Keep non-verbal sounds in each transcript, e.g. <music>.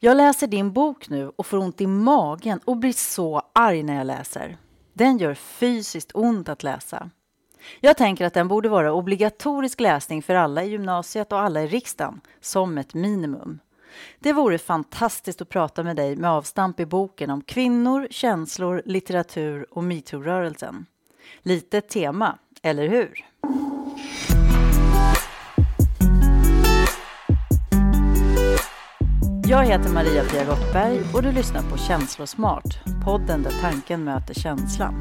Jag läser din bok nu och får ont i magen och blir så arg när jag läser. Den gör fysiskt ont att läsa. Jag tänker att den borde vara obligatorisk läsning för alla i gymnasiet och alla i riksdagen, som ett minimum. Det vore fantastiskt att prata med dig med avstamp i boken om kvinnor, känslor, litteratur och metoo-rörelsen. Lite tema, eller hur? Jag heter Maria-Pia Gottberg och du lyssnar på Känslosmart, podden där tanken möter känslan.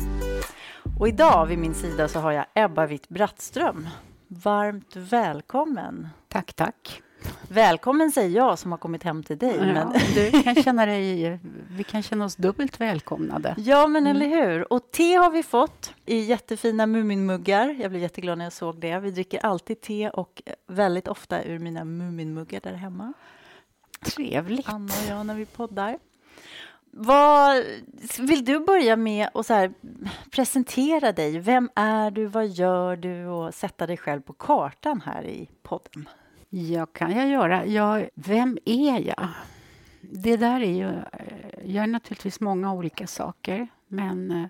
Och idag vid min sida så har jag Ebba Witt-Brattström. Varmt välkommen! Tack, tack. Välkommen säger jag som har kommit hem till dig. Ja, men... du kan känna dig, vi kan känna oss dubbelt välkomnade. Ja, men mm. eller hur. Och te har vi fått i jättefina Muminmuggar. Jag blev jätteglad när jag såg det. Vi dricker alltid te och väldigt ofta ur mina Muminmuggar där hemma. Trevligt. Anna och jag när vi poddar. Vad, vill du börja med att så här, presentera dig? Vem är du? Vad gör du? Och sätta dig själv på kartan här i podden. Ja, kan jag göra. Jag, vem är jag? Det där är ju... Eh, jag är naturligtvis många olika saker, men eh,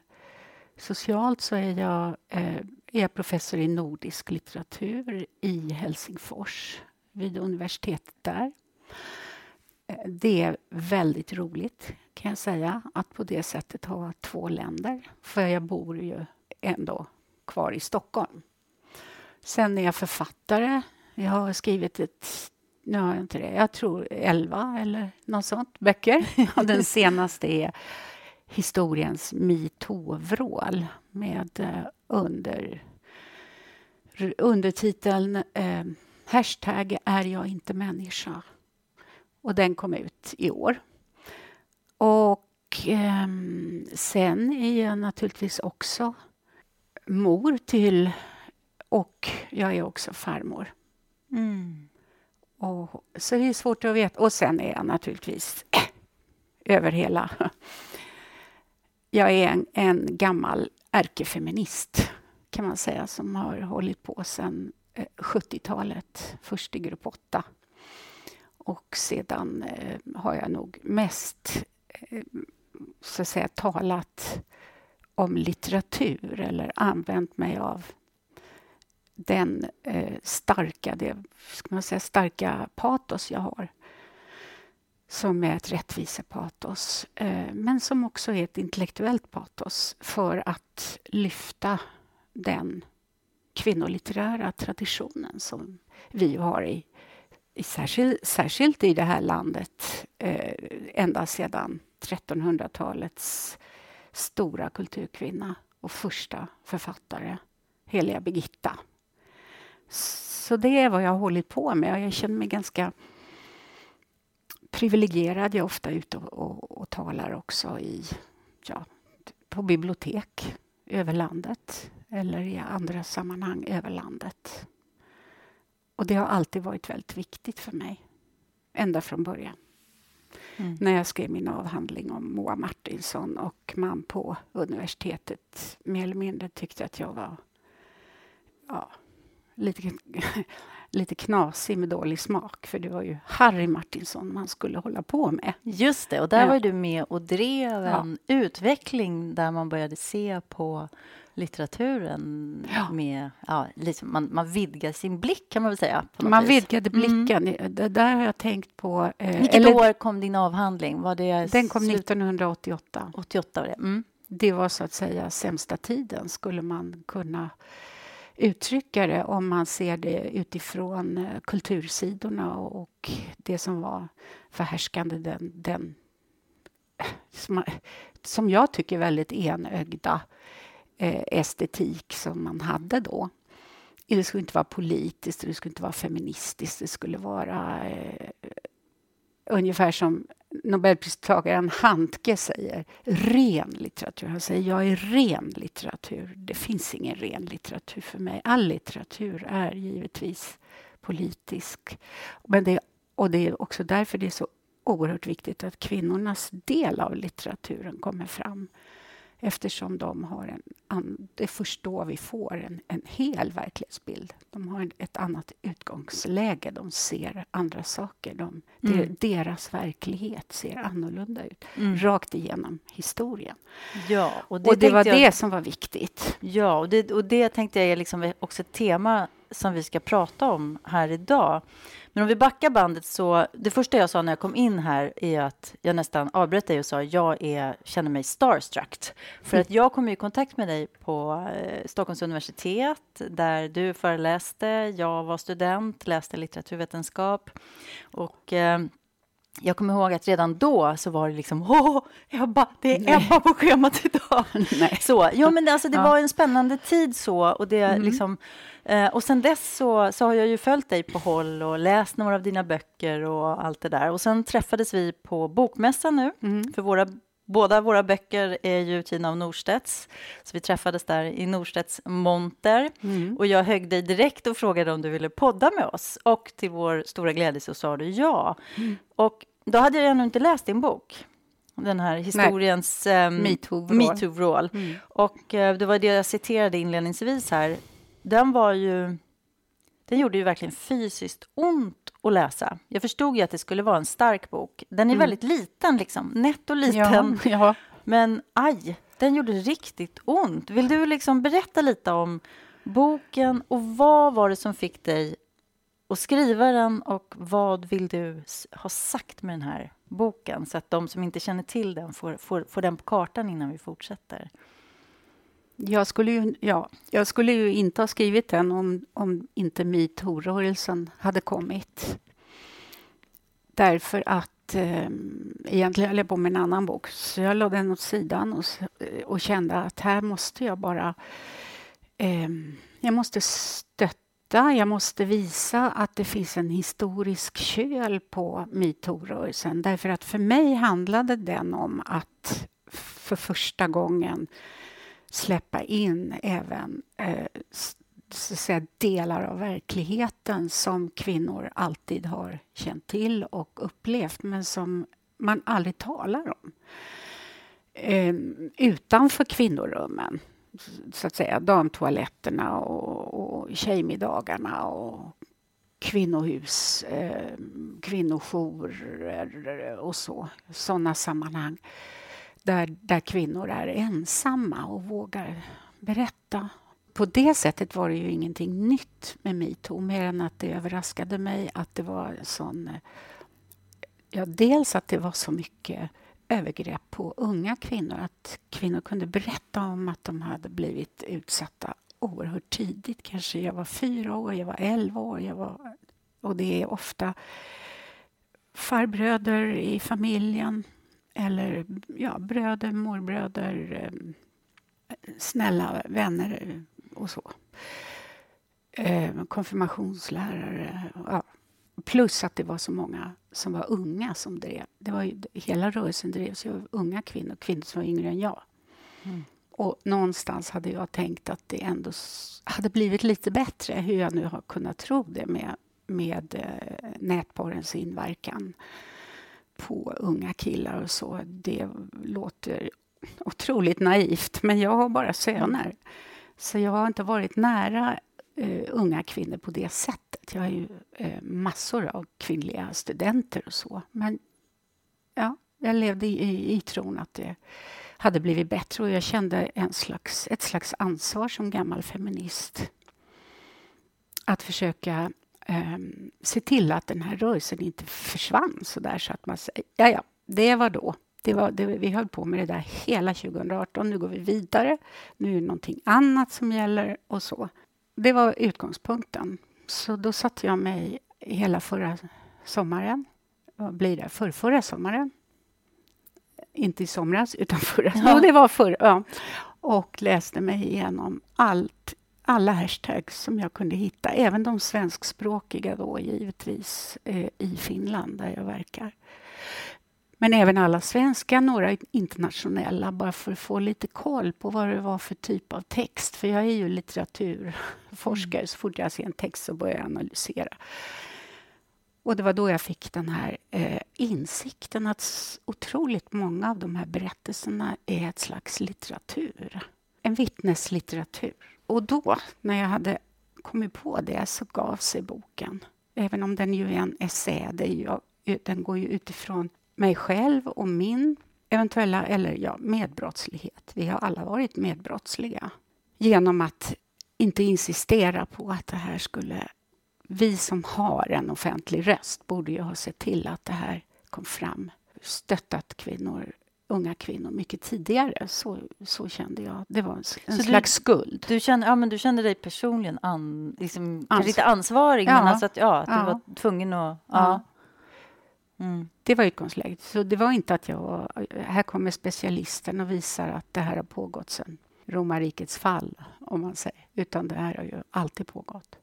socialt så är jag, eh, är jag professor i nordisk litteratur i Helsingfors vid universitetet där. Det är väldigt roligt, kan jag säga, att på det sättet ha två länder. För jag bor ju ändå kvar i Stockholm. Sen är jag författare. Jag har skrivit ett, nu har jag inte det, jag tror elva eller något sånt, böcker. Och den <laughs> senaste är historiens metoo-vrål med eh, under, undertiteln eh, Hashtag är jag inte människa. Och den kom ut i år. Och eh, sen är jag naturligtvis också mor till... Och jag är också farmor. Mm. Och, så det är svårt att veta. Och sen är jag naturligtvis <clears throat> över hela... Jag är en, en gammal ärkefeminist, kan man säga som har hållit på sen 70-talet, eh, först i grupp 8 och sedan eh, har jag nog mest eh, så att säga, talat om litteratur eller använt mig av den eh, starka, det, ska man säga, starka patos jag har. Som är ett rättvisepatos, eh, men som också är ett intellektuellt patos för att lyfta den kvinnolitterära traditionen som vi har i särskilt, särskilt i det här landet eh, ända sedan 1300-talets stora kulturkvinna och första författare, heliga Birgitta. Så det är vad jag har hållit på med. Jag känner mig ganska privilegierad. Jag är ofta ute och, och, och talar också i, ja, på bibliotek över landet eller i andra sammanhang över landet. Och det har alltid varit väldigt viktigt för mig. Ända från början. Mm. När jag skrev min avhandling om Moa Martinsson och man på universitetet mer eller mindre tyckte att jag var ja, lite, <laughs> lite knasig med dålig smak. För det var ju Harry Martinsson man skulle hålla på med. Just det, och där ja. var du med och drev en ja. utveckling där man började se på litteraturen ja. med... Ja, liksom man, man vidgar sin blick, kan man väl säga. man vis. vidgade mm. blicken. Mm. Det där har jag tänkt på. Eh, Vilket eller, år kom din avhandling? Var det den kom 1988. 88 var det. Mm. Det var så att säga sämsta tiden, skulle man kunna uttrycka det om man ser det utifrån eh, kultursidorna och det som var förhärskande den, den som, som jag tycker väldigt enögda eh, estetik som man hade då. Det skulle inte vara politiskt, det skulle inte vara feministiskt. Det skulle vara eh, ungefär som Nobelpristagaren Handke säger, ren litteratur. Han säger jag är ren litteratur. Det finns ingen ren litteratur för mig. All litteratur är givetvis politisk. Men det, och det är också därför det är så oerhört viktigt att kvinnornas del av litteraturen kommer fram eftersom de har en... An, det är först då vi får en, en hel verklighetsbild. De har ett annat utgångsläge, de ser andra saker. De, mm. Deras verklighet ser annorlunda ut, mm. rakt igenom historien. Ja, och det, och det var jag, det som var viktigt. Ja, och det, och det tänkte jag är liksom också ett tema som vi ska prata om här idag. Men om vi backar bandet så, det första jag sa när jag kom in här är att jag nästan avbröt dig och sa jag är, känner mig starstruck. För att jag kom i kontakt med dig på eh, Stockholms universitet där du föreläste, jag var student, läste litteraturvetenskap och eh, jag kommer ihåg att redan då så var det liksom, åh, Ebba, det är Nej. Ebba på schemat idag. <laughs> Nej. Så, jo, men alltså, det ja. var en spännande tid så. Och, det, mm. liksom, eh, och sen dess så, så har jag ju följt dig på håll och läst några av dina böcker och allt det där. Och sen träffades vi på Bokmässan nu, mm. för våra Båda våra böcker är ju utgivna av Norstedts, så vi träffades där i Norstedts monter. Mm. Och jag högg dig direkt och frågade om du ville podda med oss. Och till vår stora glädje så sa du ja. Mm. Och då hade jag ännu inte läst din bok. Den här historiens um, metoo-vrål. Me mm. Och uh, det var det jag citerade inledningsvis här. Den var ju... Den gjorde ju verkligen fysiskt ont att läsa. Jag förstod ju att det skulle vara en stark bok. Den är mm. väldigt liten, liksom. nätt och liten. Ja, <laughs> ja. Men aj, den gjorde riktigt ont. Vill du liksom berätta lite om boken och vad var det som fick dig att skriva den och vad vill du ha sagt med den här boken så att de som inte känner till den får, får, får den på kartan innan vi fortsätter? Jag skulle ju, ja, jag skulle ju inte ha skrivit den om, om inte metoo-rörelsen hade kommit. Därför att eh, egentligen höll jag på med en annan bok, så jag lade den åt sidan och, eh, och kände att här måste jag bara... Eh, jag måste stötta, jag måste visa att det finns en historisk köl på metoo-rörelsen. Därför att för mig handlade den om att för första gången släppa in även eh, så säga, delar av verkligheten som kvinnor alltid har känt till och upplevt men som man aldrig talar om. Eh, utanför kvinnorummen, så att säga, damtoaletterna och, och tjejmiddagarna och kvinnohus, eh, kvinnojourer eh, och så, sådana sammanhang där, där kvinnor är ensamma och vågar berätta. På det sättet var det ju ingenting nytt med metoo, mer än att det överraskade mig att det var sån... Ja, dels att det var så mycket övergrepp på unga kvinnor. Att kvinnor kunde berätta om att de hade blivit utsatta oerhört tidigt. Kanske jag var fyra år, jag var elva år. Jag var, och det är ofta farbröder i familjen eller ja, bröder, morbröder, eh, snälla vänner och så. Eh, konfirmationslärare. Ja. Plus att det var så många som var unga som drev. Det var ju, hela rörelsen drevs av unga kvinnor, kvinnor som var yngre än jag. Mm. Och någonstans hade jag tänkt att det ändå hade blivit lite bättre, hur jag nu har kunnat tro det med, med eh, nätporrens inverkan på unga killar och så. Det låter otroligt naivt, men jag har bara söner. Så jag har inte varit nära uh, unga kvinnor på det sättet. Jag har ju uh, massor av kvinnliga studenter och så. Men ja, jag levde i, i, i tron att det hade blivit bättre och jag kände en slags, ett slags ansvar som gammal feminist att försöka um, se till att den här rörelsen inte försvann så där så att man säger, ja, ja, det var då. Det var, det, vi höll på med det där hela 2018. Nu går vi vidare. Nu är det någonting annat som gäller och så. Det var utgångspunkten. Så då satte jag mig hela förra sommaren. Vad blir det? För, förra sommaren. Inte i somras, utan förra. Ja. det var förra. Ja. Och läste mig igenom allt alla hashtags som jag kunde hitta, även de svenskspråkiga då givetvis eh, i Finland där jag verkar. Men även alla svenska, några internationella, bara för att få lite koll på vad det var för typ av text. För jag är ju litteraturforskare, mm. så fort jag ser en text så börjar jag analysera. Och det var då jag fick den här eh, insikten att otroligt många av de här berättelserna är ett slags litteratur. En vittneslitteratur. Och då, när jag hade kommit på det, så gav sig boken. Även om den ju är en essä, det är ju, den går ju utifrån mig själv och min eventuella eller ja, medbrottslighet. Vi har alla varit medbrottsliga genom att inte insistera på att det här skulle... Vi som har en offentlig röst borde ju ha sett till att det här kom fram. Stöttat kvinnor, unga kvinnor mycket tidigare. Så, så kände jag. Det var en, en slags skuld. Du kände, ja, men du kände dig personligen an, liksom, Ans lite ansvarig, ja. men alltså att, ja, att ja. du var tvungen att... Ja. Mm. Det var utgångsläget. Så det var inte att jag... Här kommer specialisten och visar att det här har pågått sedan romarrikets fall, om man säger. Utan det här har ju alltid pågått.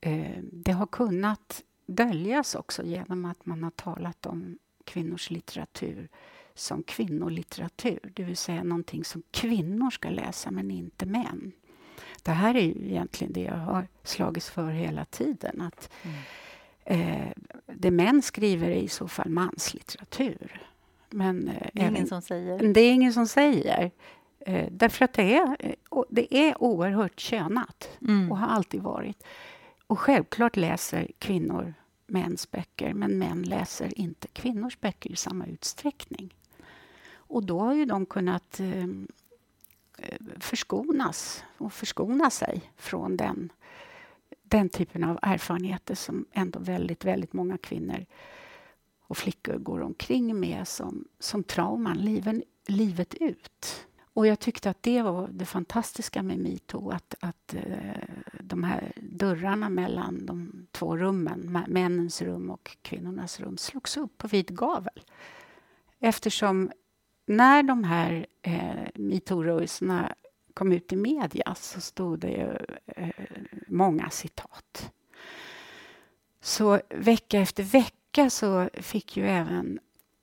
Eh, det har kunnat döljas också genom att man har talat om kvinnors litteratur som kvinnolitteratur, det vill säga någonting som kvinnor ska läsa, men inte män. Det här är ju egentligen det jag har slagits för hela tiden. Att mm. eh, Det män skriver är i så fall manslitteratur. Men, eh, det är även, ingen som säger. Det är ingen som säger. Eh, därför att det är, eh, det är oerhört könat mm. och har alltid varit. Och självklart läser kvinnor mäns böcker, men män läser inte kvinnors böcker i samma utsträckning. Och då har ju de kunnat eh, eh, förskonas och förskona sig från den, den typen av erfarenheter som ändå väldigt, väldigt många kvinnor och flickor går omkring med som, som trauman liven, livet ut. Och jag tyckte att det var det fantastiska med metoo, att, att eh, de här dörrarna mellan de två rummen, männens rum och kvinnornas rum, slogs upp på vid gavel. Eftersom när de här eh, metoo-rörelserna kom ut i media så stod det ju eh, många citat. Så vecka efter vecka så fick ju även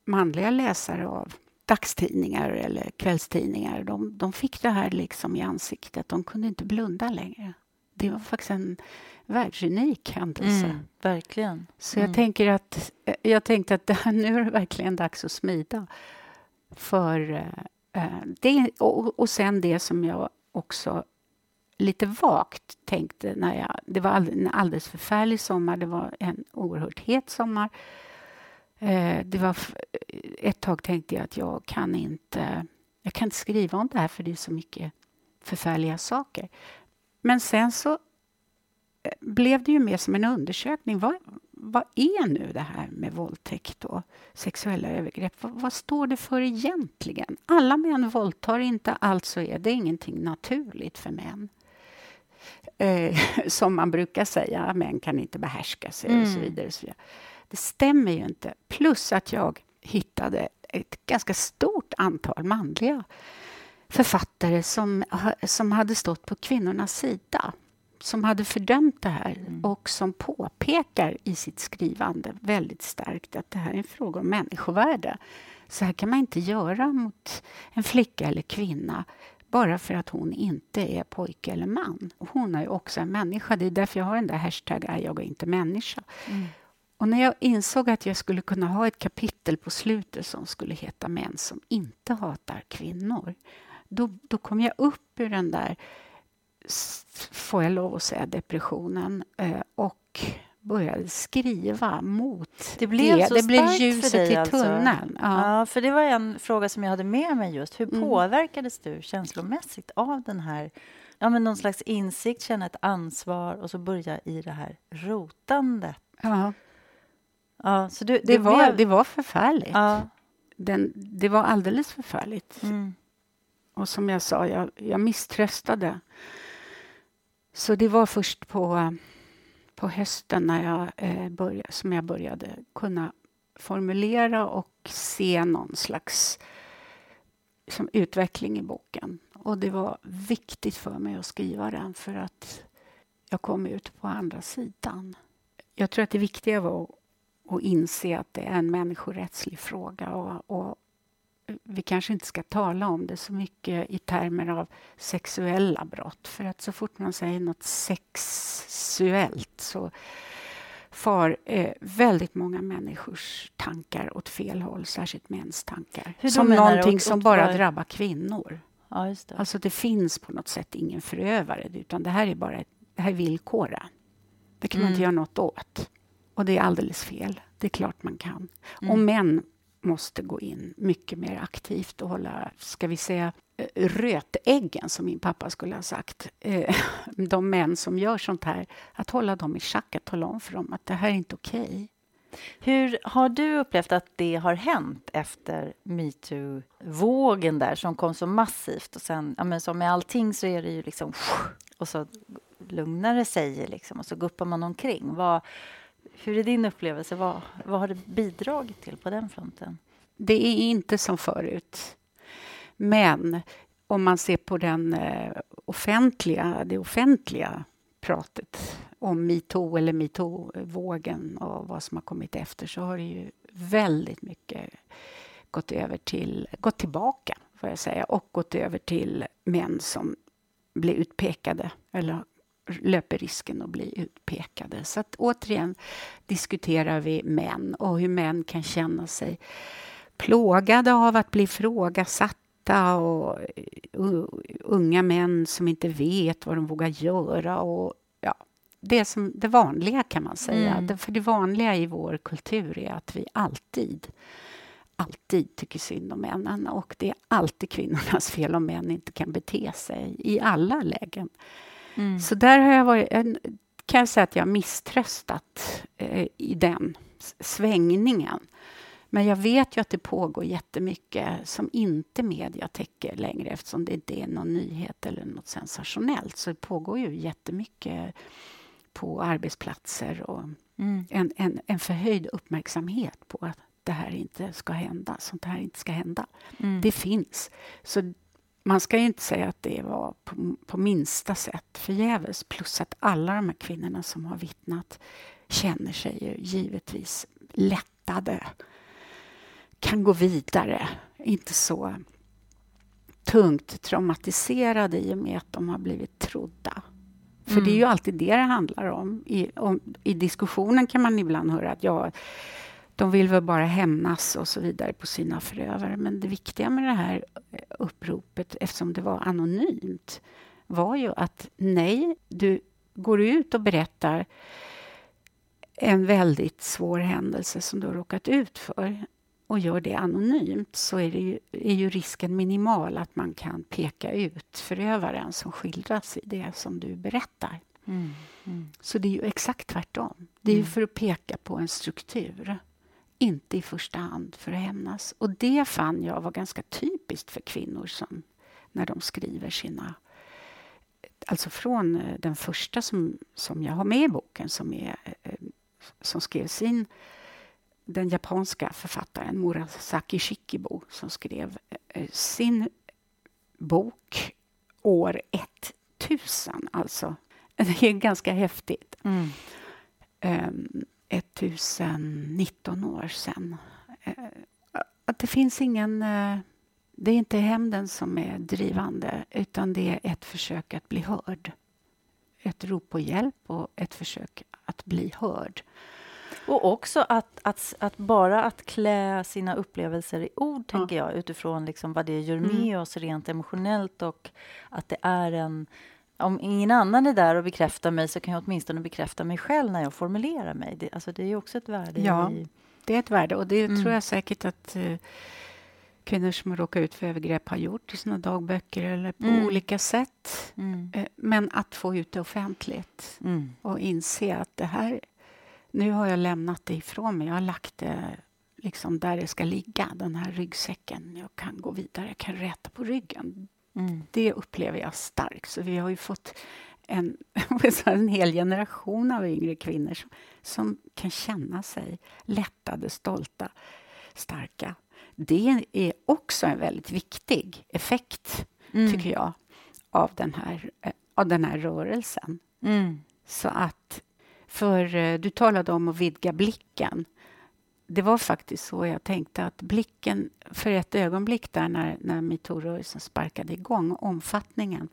manliga läsare av dagstidningar eller kvällstidningar, de, de fick det här liksom i ansiktet. De kunde inte blunda längre. Det var faktiskt en världsunik händelse. Mm, verkligen. Så jag mm. tänker att jag tänkte att det, <laughs> nu är det verkligen dags att smida. För eh, eh det, och, och sen det som jag också lite vagt tänkte när jag... Det var en alldeles förfärlig sommar. Det var en oerhört het sommar. Eh, det var, ett tag tänkte jag att jag kan inte jag kan inte skriva om det här för det är så mycket förfärliga saker. Men sen så eh, blev det ju mer som en undersökning. Vad, vad är nu det här med våldtäkt och sexuella övergrepp? Vad, vad, står det för egentligen? Alla män våldtar inte, alltså är det ingenting naturligt för män. Eh, <laughs> som man brukar säga, män kan inte behärska sig mm. och så mm. vidare. Och så vidare. Det stämmer ju inte. Plus att jag hittade ett ganska stort antal manliga författare som, som hade stått på kvinnornas sida som hade fördömt det här mm. och som påpekar i sitt skrivande väldigt starkt att det här är en fråga om människovärde. Så här kan man inte göra mot en flicka eller kvinna bara för att hon inte är pojke eller man. Hon är ju också en människa. Det är därför jag har den där hashtag är jag inte människa. Mm. Och när jag insåg att jag skulle kunna ha ett kapitel på slutet som skulle heta Män som inte hatar kvinnor, då, då kom jag upp ur den där, får jag lov att säga, depressionen eh, och började skriva mot det. Blev det, så det blev ljuset i alltså. tunneln. Ja. ja. för det var en fråga som jag hade med mig just. Hur mm. påverkades du känslomässigt av den här ja, men någon slags insikt, känna ett ansvar och så börja i det här rotandet? Ja. Ja, så du, det, det, var, blev... det var förfärligt. Ja. Den, det var alldeles förfärligt. Mm. Och som jag sa, jag, jag misströstade. Så det var först på, på hösten när jag, eh, började, som jag började kunna formulera och se någon slags som utveckling i boken. Och det var viktigt för mig att skriva den för att jag kom ut på andra sidan. Jag tror att det viktiga var att inse att det är en människorättslig fråga. Och, och, vi kanske inte ska tala om det så mycket i termer av sexuella brott. För att så fort man säger något sexuellt så, far eh, väldigt många människors tankar åt fel håll, särskilt mäns tankar. Hur som någonting Åt- som åt bara vad? drabbar kvinnor. Ja, det. Alltså det finns på något sätt ingen förövare, utan det här är bara ett, det här är villkora. Det kan man Mm. inte göra något åt. Och det är alldeles fel. Det är klart man kan. Mm. Och män måste gå in mycket mer aktivt och hålla, ska vi säga, eh, rötäggen, som min pappa skulle ha sagt. Eh, <laughs> de män som gör sånt här, att hålla dem i schack, att tala om för dem att det här är inte okej. Hur har du upplevt att det har hänt efter metoo-vågen där som kom så massivt och sen, ja men som med allting så är det ju liksom och så lugnar det sig liksom och så guppar man omkring. Vad, hur är din upplevelse? Vad, vad har det bidragit till på den fronten? Det är inte som förut. Men om man ser på den eh, offentliga, det offentliga pratet om metoo eller metoo-vågen och vad som har kommit efter så har det ju väldigt mycket gått över till, gått tillbaka får jag säga och gått över till män som blir utpekade eller löper risken att bli utpekade. Så att återigen diskuterar vi män och hur män kan känna sig plågade av att bli frågasatta och uh, unga män som inte vet vad de vågar göra. Och, ja, det, som, det vanliga kan man säga. Mm. Det, för det vanliga i vår kultur är att vi alltid alltid tycker synd om männen och det är alltid kvinnornas fel om män inte kan bete sig i alla lägen. Mm. Så där har jag varit, kan jag säga att jag har misströstat eh, i den svängningen. Men jag vet ju att det pågår jättemycket som inte media täcker längre eftersom det inte är någon nyhet eller något sensationellt. Så det pågår ju jättemycket på arbetsplatser och Mm. en, en, en förhöjd uppmärksamhet på att det här inte ska hända, sånt här inte ska hända. Mm. Det finns. Så man ska ju inte säga att det var på, på minsta sätt förgäves. Plus att alla de här kvinnorna som har vittnat känner sig ju givetvis lättade. Kan gå vidare. Inte så tungt traumatiserade i och med att de har blivit trodda. För det är ju alltid det det handlar om. I, om. I diskussionen kan man ibland höra att ja, de vill väl bara hämnas och så vidare på sina förövare. Men det viktiga med det här uppropet, eftersom det var anonymt, var ju att nej, du går ut och berättar en väldigt svår händelse som du har råkat ut för och gör det anonymt så är, det ju, är ju risken minimal att man kan peka ut förövaren som skildras i det som du berättar. Mm. Mm. Så det är ju exakt tvärtom. Det är Mm. för att peka på en struktur. Inte i första hand för att hämnas. Och det fann jag var ganska typiskt för kvinnor som när de skriver sina... Alltså från eh, den första som, som jag har med i boken som, är, eh, som skrev sin... Den japanska författaren Murasaki Shikibu som skrev eh, sin bok år 1000. Alltså, <laughs> det är ganska häftigt. Mm. Um, 1019 år sedan. Eh, att det finns ingen... eh, det är inte hämnden som är drivande utan det är ett försök att bli hörd. Ett rop på hjälp och ett försök att bli hörd. Och också att, att, att bara att klä sina upplevelser i ord, Ja. tänker jag, utifrån liksom vad det gör med Mm. oss rent emotionellt och att det är en... Om ingen annan är där och bekräftar mig så kan jag åtminstone bekräfta mig själv när jag formulerar mig. Det, alltså det är ju också ett värde Ja. i... Det är ett värde och det Mm. tror jag säkert att eh, kvinnor som råkar ut för övergrepp har gjort i sina dagböcker eller på Mm. olika sätt. Mm. Eh, men att få ut det offentligt Mm. och inse att det här... Nu har jag lämnat det ifrån mig. Jag har lagt det liksom där det ska ligga, den här ryggsäcken. Jag kan gå vidare, jag kan räta på ryggen. Mm. Det upplever jag starkt. Så vi har ju fått en, <laughs> en hel generation av yngre kvinnor som, som kan känna sig lättade, stolta, starka. Det är också en väldigt viktig effekt, Mm. tycker jag, av den här, eh, av den här rörelsen. Mm. Så att, för eh, du talade om att vidga blicken. Det var faktiskt så jag tänkte att blicken, för ett ögonblick där när, när metoo-rörelsen sparkade igång, omfattningen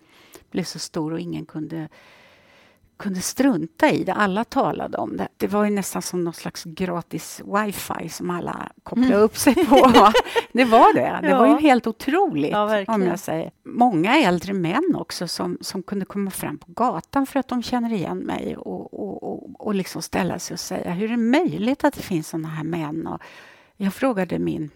blev så stor och ingen kunde kunde strunta i det. Alla talade om det. Det var ju nästan som någon slags gratis wifi som alla kopplade mm. upp sig på. <laughs> det var det. Det ja. var ju helt otroligt. Ja, om jag säger. Många äldre män också som, som kunde komma fram på gatan för att de känner igen mig och, och, och, och liksom ställa sig och säga hur är det möjligt att det finns såna här män? Och jag frågade min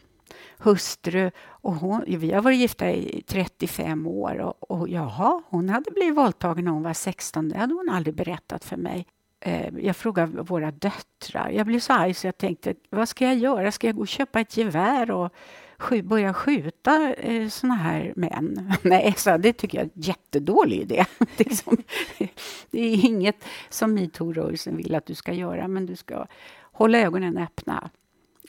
hustru. Och hon, vi har varit gifta i 35 år och, och jaha, hon hade blivit våldtagen när hon var 16. Det hade hon aldrig berättat för mig. Eh, jag frågade våra döttrar. Jag blev så arg så jag tänkte, vad ska jag göra? Ska jag gå och köpa ett gevär och sk börja skjuta eh, såna här män? <laughs> Nej, så det tycker jag är en jättedålig idé. <laughs> Liksom, det är inget som metoo-rörelsen vill att du ska göra, men du ska hålla ögonen öppna.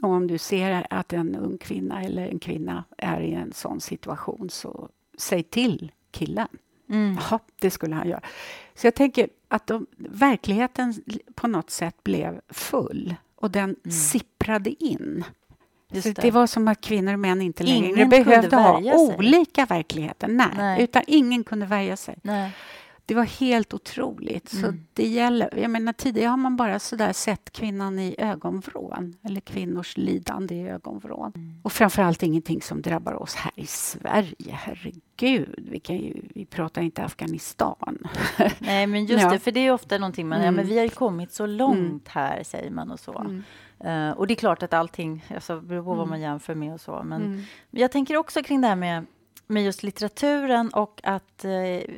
Och om du ser att en ung kvinna eller en kvinna är i en sån situation, så säg till killen. Mm. Ja, det skulle han göra. Så jag tänker att de, verkligheten på något sätt blev full och den mm. sipprade in. Det. det. var som att kvinnor och män inte längre ingen behövde ha sig. olika verkligheter. Nej, Nej, utan ingen kunde värja sig. Nej. Det var helt otroligt. Mm. Så det gäller, jag menar, tidigare har man bara så sett kvinnan i ögonvrån eller kvinnors lidande i ögonvrån. Mm. Och framförallt ingenting som drabbar oss här i Sverige. Herregud, vi, kan ju, vi pratar inte Afghanistan. <laughs> Nej, men just ja. det, för det är ofta någonting man... Mm. Ja, men mm. vi har ju kommit så långt mm. här, säger man och så. Uh, och det är klart att allting, alltså, beror på vad man jämför med och så. Men jag tänker också kring det här med med just litteraturen och att eh,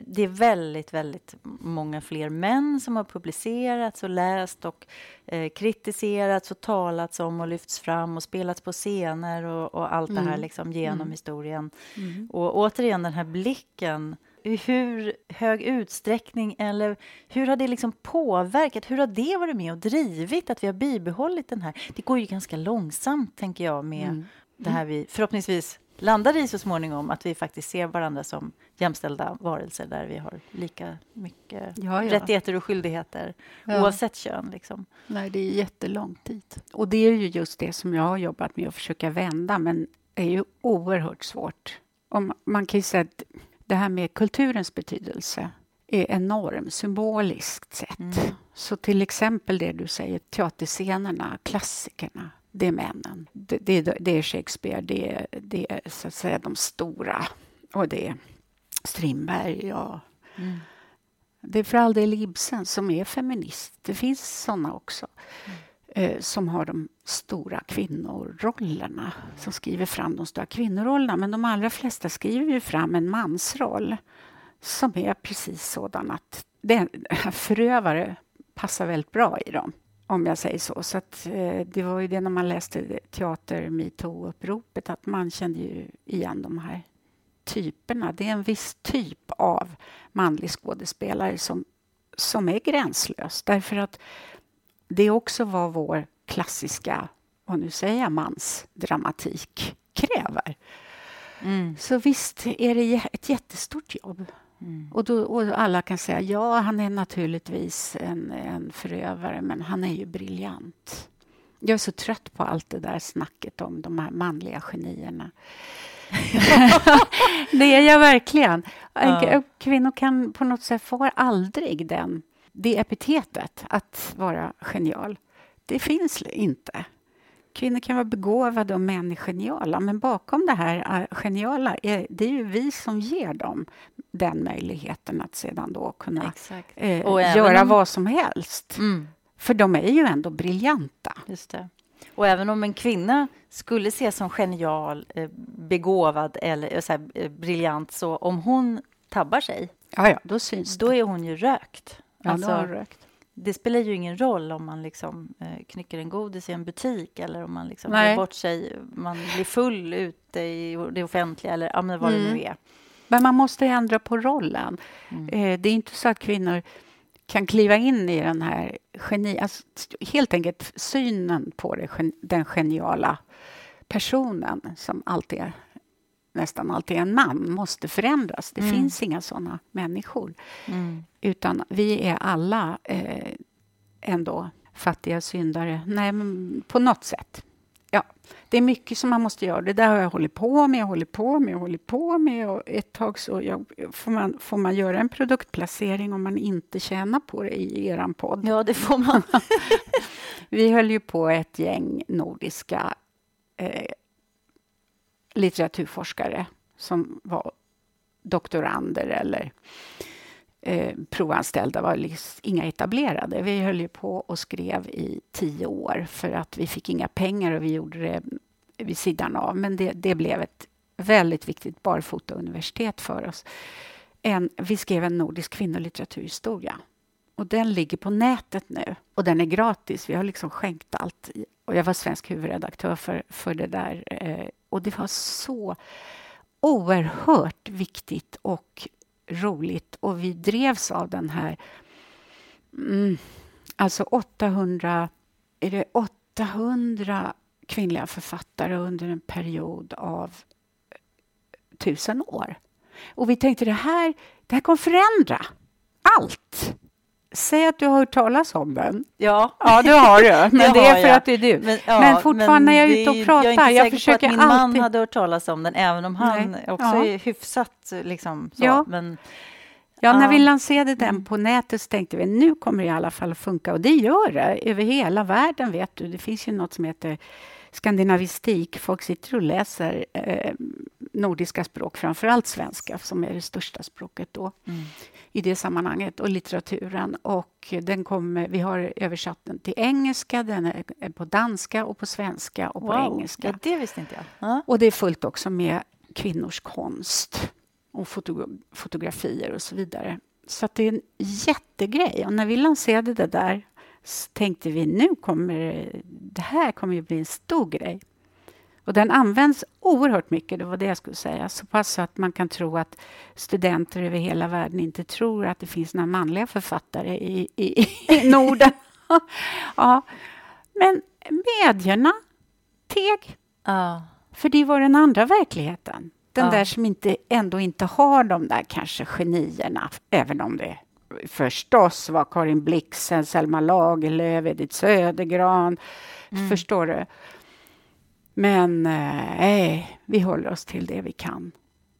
det är väldigt, väldigt många fler män som har publicerats och läst och eh, kritiserats och talats om och lyfts fram och spelats på scener och, och allt mm. det här mm. liksom genom mm. historien. Mm. Och återigen den här blicken i hur hög utsträckning eller hur har det liksom påverkat? Hur har det varit med och drivit att vi har bibehållit den här? Det går ju ganska långsamt, tänker jag, med mm. det här vi förhoppningsvis landar i så småningom att vi faktiskt ser varandra som jämställda varelser där vi har lika mycket ja, ja. rättigheter och skyldigheter ja. oavsett kön. Liksom. Nej, det är jättelång tid. Och det är ju just det som jag har jobbat med att försöka vända, men det är ju oerhört svårt. Och man kan ju säga att det här med kulturens betydelse är enorm, symboliskt sett. Mm. Så till exempel det du säger, teaterscenerna, klassikerna, det är männen. Det, det, det är Shakespeare, det är, det är så att säga de stora. Och det är Strindberg och mm. Det är för all del Ibsen som är feminist. Det finns såna också. Mm. Eh, som har de stora kvinnorollerna. Som skriver fram de stora kvinnorollerna. Men de allra flesta skriver ju fram en mansroll. Som är precis sådan att den, <laughs> förövare passar väldigt bra i dem om jag säger så. så att, eh, det var ju det när man läste teater metoo-uppropet att man kände ju igen de här typerna. Det är en viss typ av manlig skådespelare som, som är gränslös därför att det också var vår klassiska, och nu säger jag mansdramatik, kräver. Mm. Så visst är det ett jättestort jobb. Mm. Och, då, och alla kan säga ja, han är naturligtvis en, en förövare, men han är ju briljant. Jag är så trött på allt det där snacket om de här manliga genierna. <laughs> det är jag verkligen. Ja. Kvinnor kan på något sätt får aldrig den, det epitetet att vara genial. Det finns inte. Kvinnor kan vara begåvade och män är geniala, men bakom det här äh, geniala är det är ju vi som ger dem den möjligheten att sedan då kunna eh, göra om... vad som helst. Mm. För de är ju ändå briljanta. Just det. Och även om en kvinna skulle ses som genial, eh, begåvad eller eh, så här, eh, briljant, så om hon tabbar sig, ja, ja, då syns Då är hon ju rökt. Ja, alltså, rökt. Det spelar ju ingen roll om man liksom eh, knycker en godis i en butik eller om man liksom ger bort sig, man blir full ute i det offentliga eller ja, men vad mm. det nu är. Men man måste ändra på rollen. Mm. Eh, det är inte så att kvinnor kan kliva in i den här geni... Alltså, helt enkelt synen på det, den geniala personen som alltid är, nästan alltid en man, måste förändras. Det mm. finns inga såna människor. Mm. Utan vi är alla eh, ändå fattiga syndare. Nej, men på något sätt ja, det är mycket som man måste göra. Det där har jag hållit på med, jag hållit på med, jag hållit på med. Och ett tag så jag, får, man, får man göra en produktplacering om man inte tjänar på det i er podd? Ja, det får man. <laughs> Vi höll ju på ett gäng nordiska eh, litteraturforskare som var doktorander eller eh, provanställda, var liksom inga etablerade. Vi höll ju på och skrev i tio år för att vi fick inga pengar och vi gjorde det vid sidan av. Men det, det blev ett väldigt viktigt barfotauniversitet för oss. En, vi skrev en nordisk kvinnolitteraturhistoria. Och den ligger på nätet nu och den är gratis. Vi har liksom skänkt allt. Och jag var svensk huvudredaktör för, för det där. Eh, och det var så oerhört viktigt och roligt. Och vi drevs av den här... Mm, alltså 800... Är det 800 kvinnliga författare under en period av tusen år. Och vi tänkte det här, det här kommer förändra allt. Säg att du har hört talas om den. Ja, ja det har du. <laughs> Men det, det är för jag. att det är du. Men, ja, men fortfarande men när jag är ute och pratar. Jag är inte jag försöker på att min alltid... man hade hört talas om den, även om han Nej. också ja. är hyfsat liksom så. Ja. Men, Ja, när vi lanserade den mm. på nätet så tänkte vi nu kommer det i alla fall att funka. Och det gör det över hela världen. vet du. Det finns ju något som heter skandinavistik. Folk sitter och läser eh, nordiska språk, framför allt svenska som är det största språket då mm. i det sammanhanget, och litteraturen. Och den kommer, vi har översatt den till engelska, den är på danska och på svenska och på wow. engelska. Ja, det visste inte jag. Uh. Och det är fullt också med kvinnors konst och foto fotografier och så vidare. Så det är en jättegrej. Och när vi lanserade det där så tänkte vi nu kommer det här kommer att bli en stor grej. Och den används oerhört mycket, det var det jag skulle säga. Så pass så att man kan tro att studenter över hela världen inte tror att det finns några manliga författare i, i, i <laughs> Norden. <laughs> ja. Men medierna teg. Ja. För det var den andra verkligheten. Den ja. där som inte, ändå inte har de där kanske genierna, även om det förstås var Karin Blixen, Selma Lagerlöf, Edith Södergran. Mm. Förstår du? Men nej, eh, vi håller oss till det vi kan.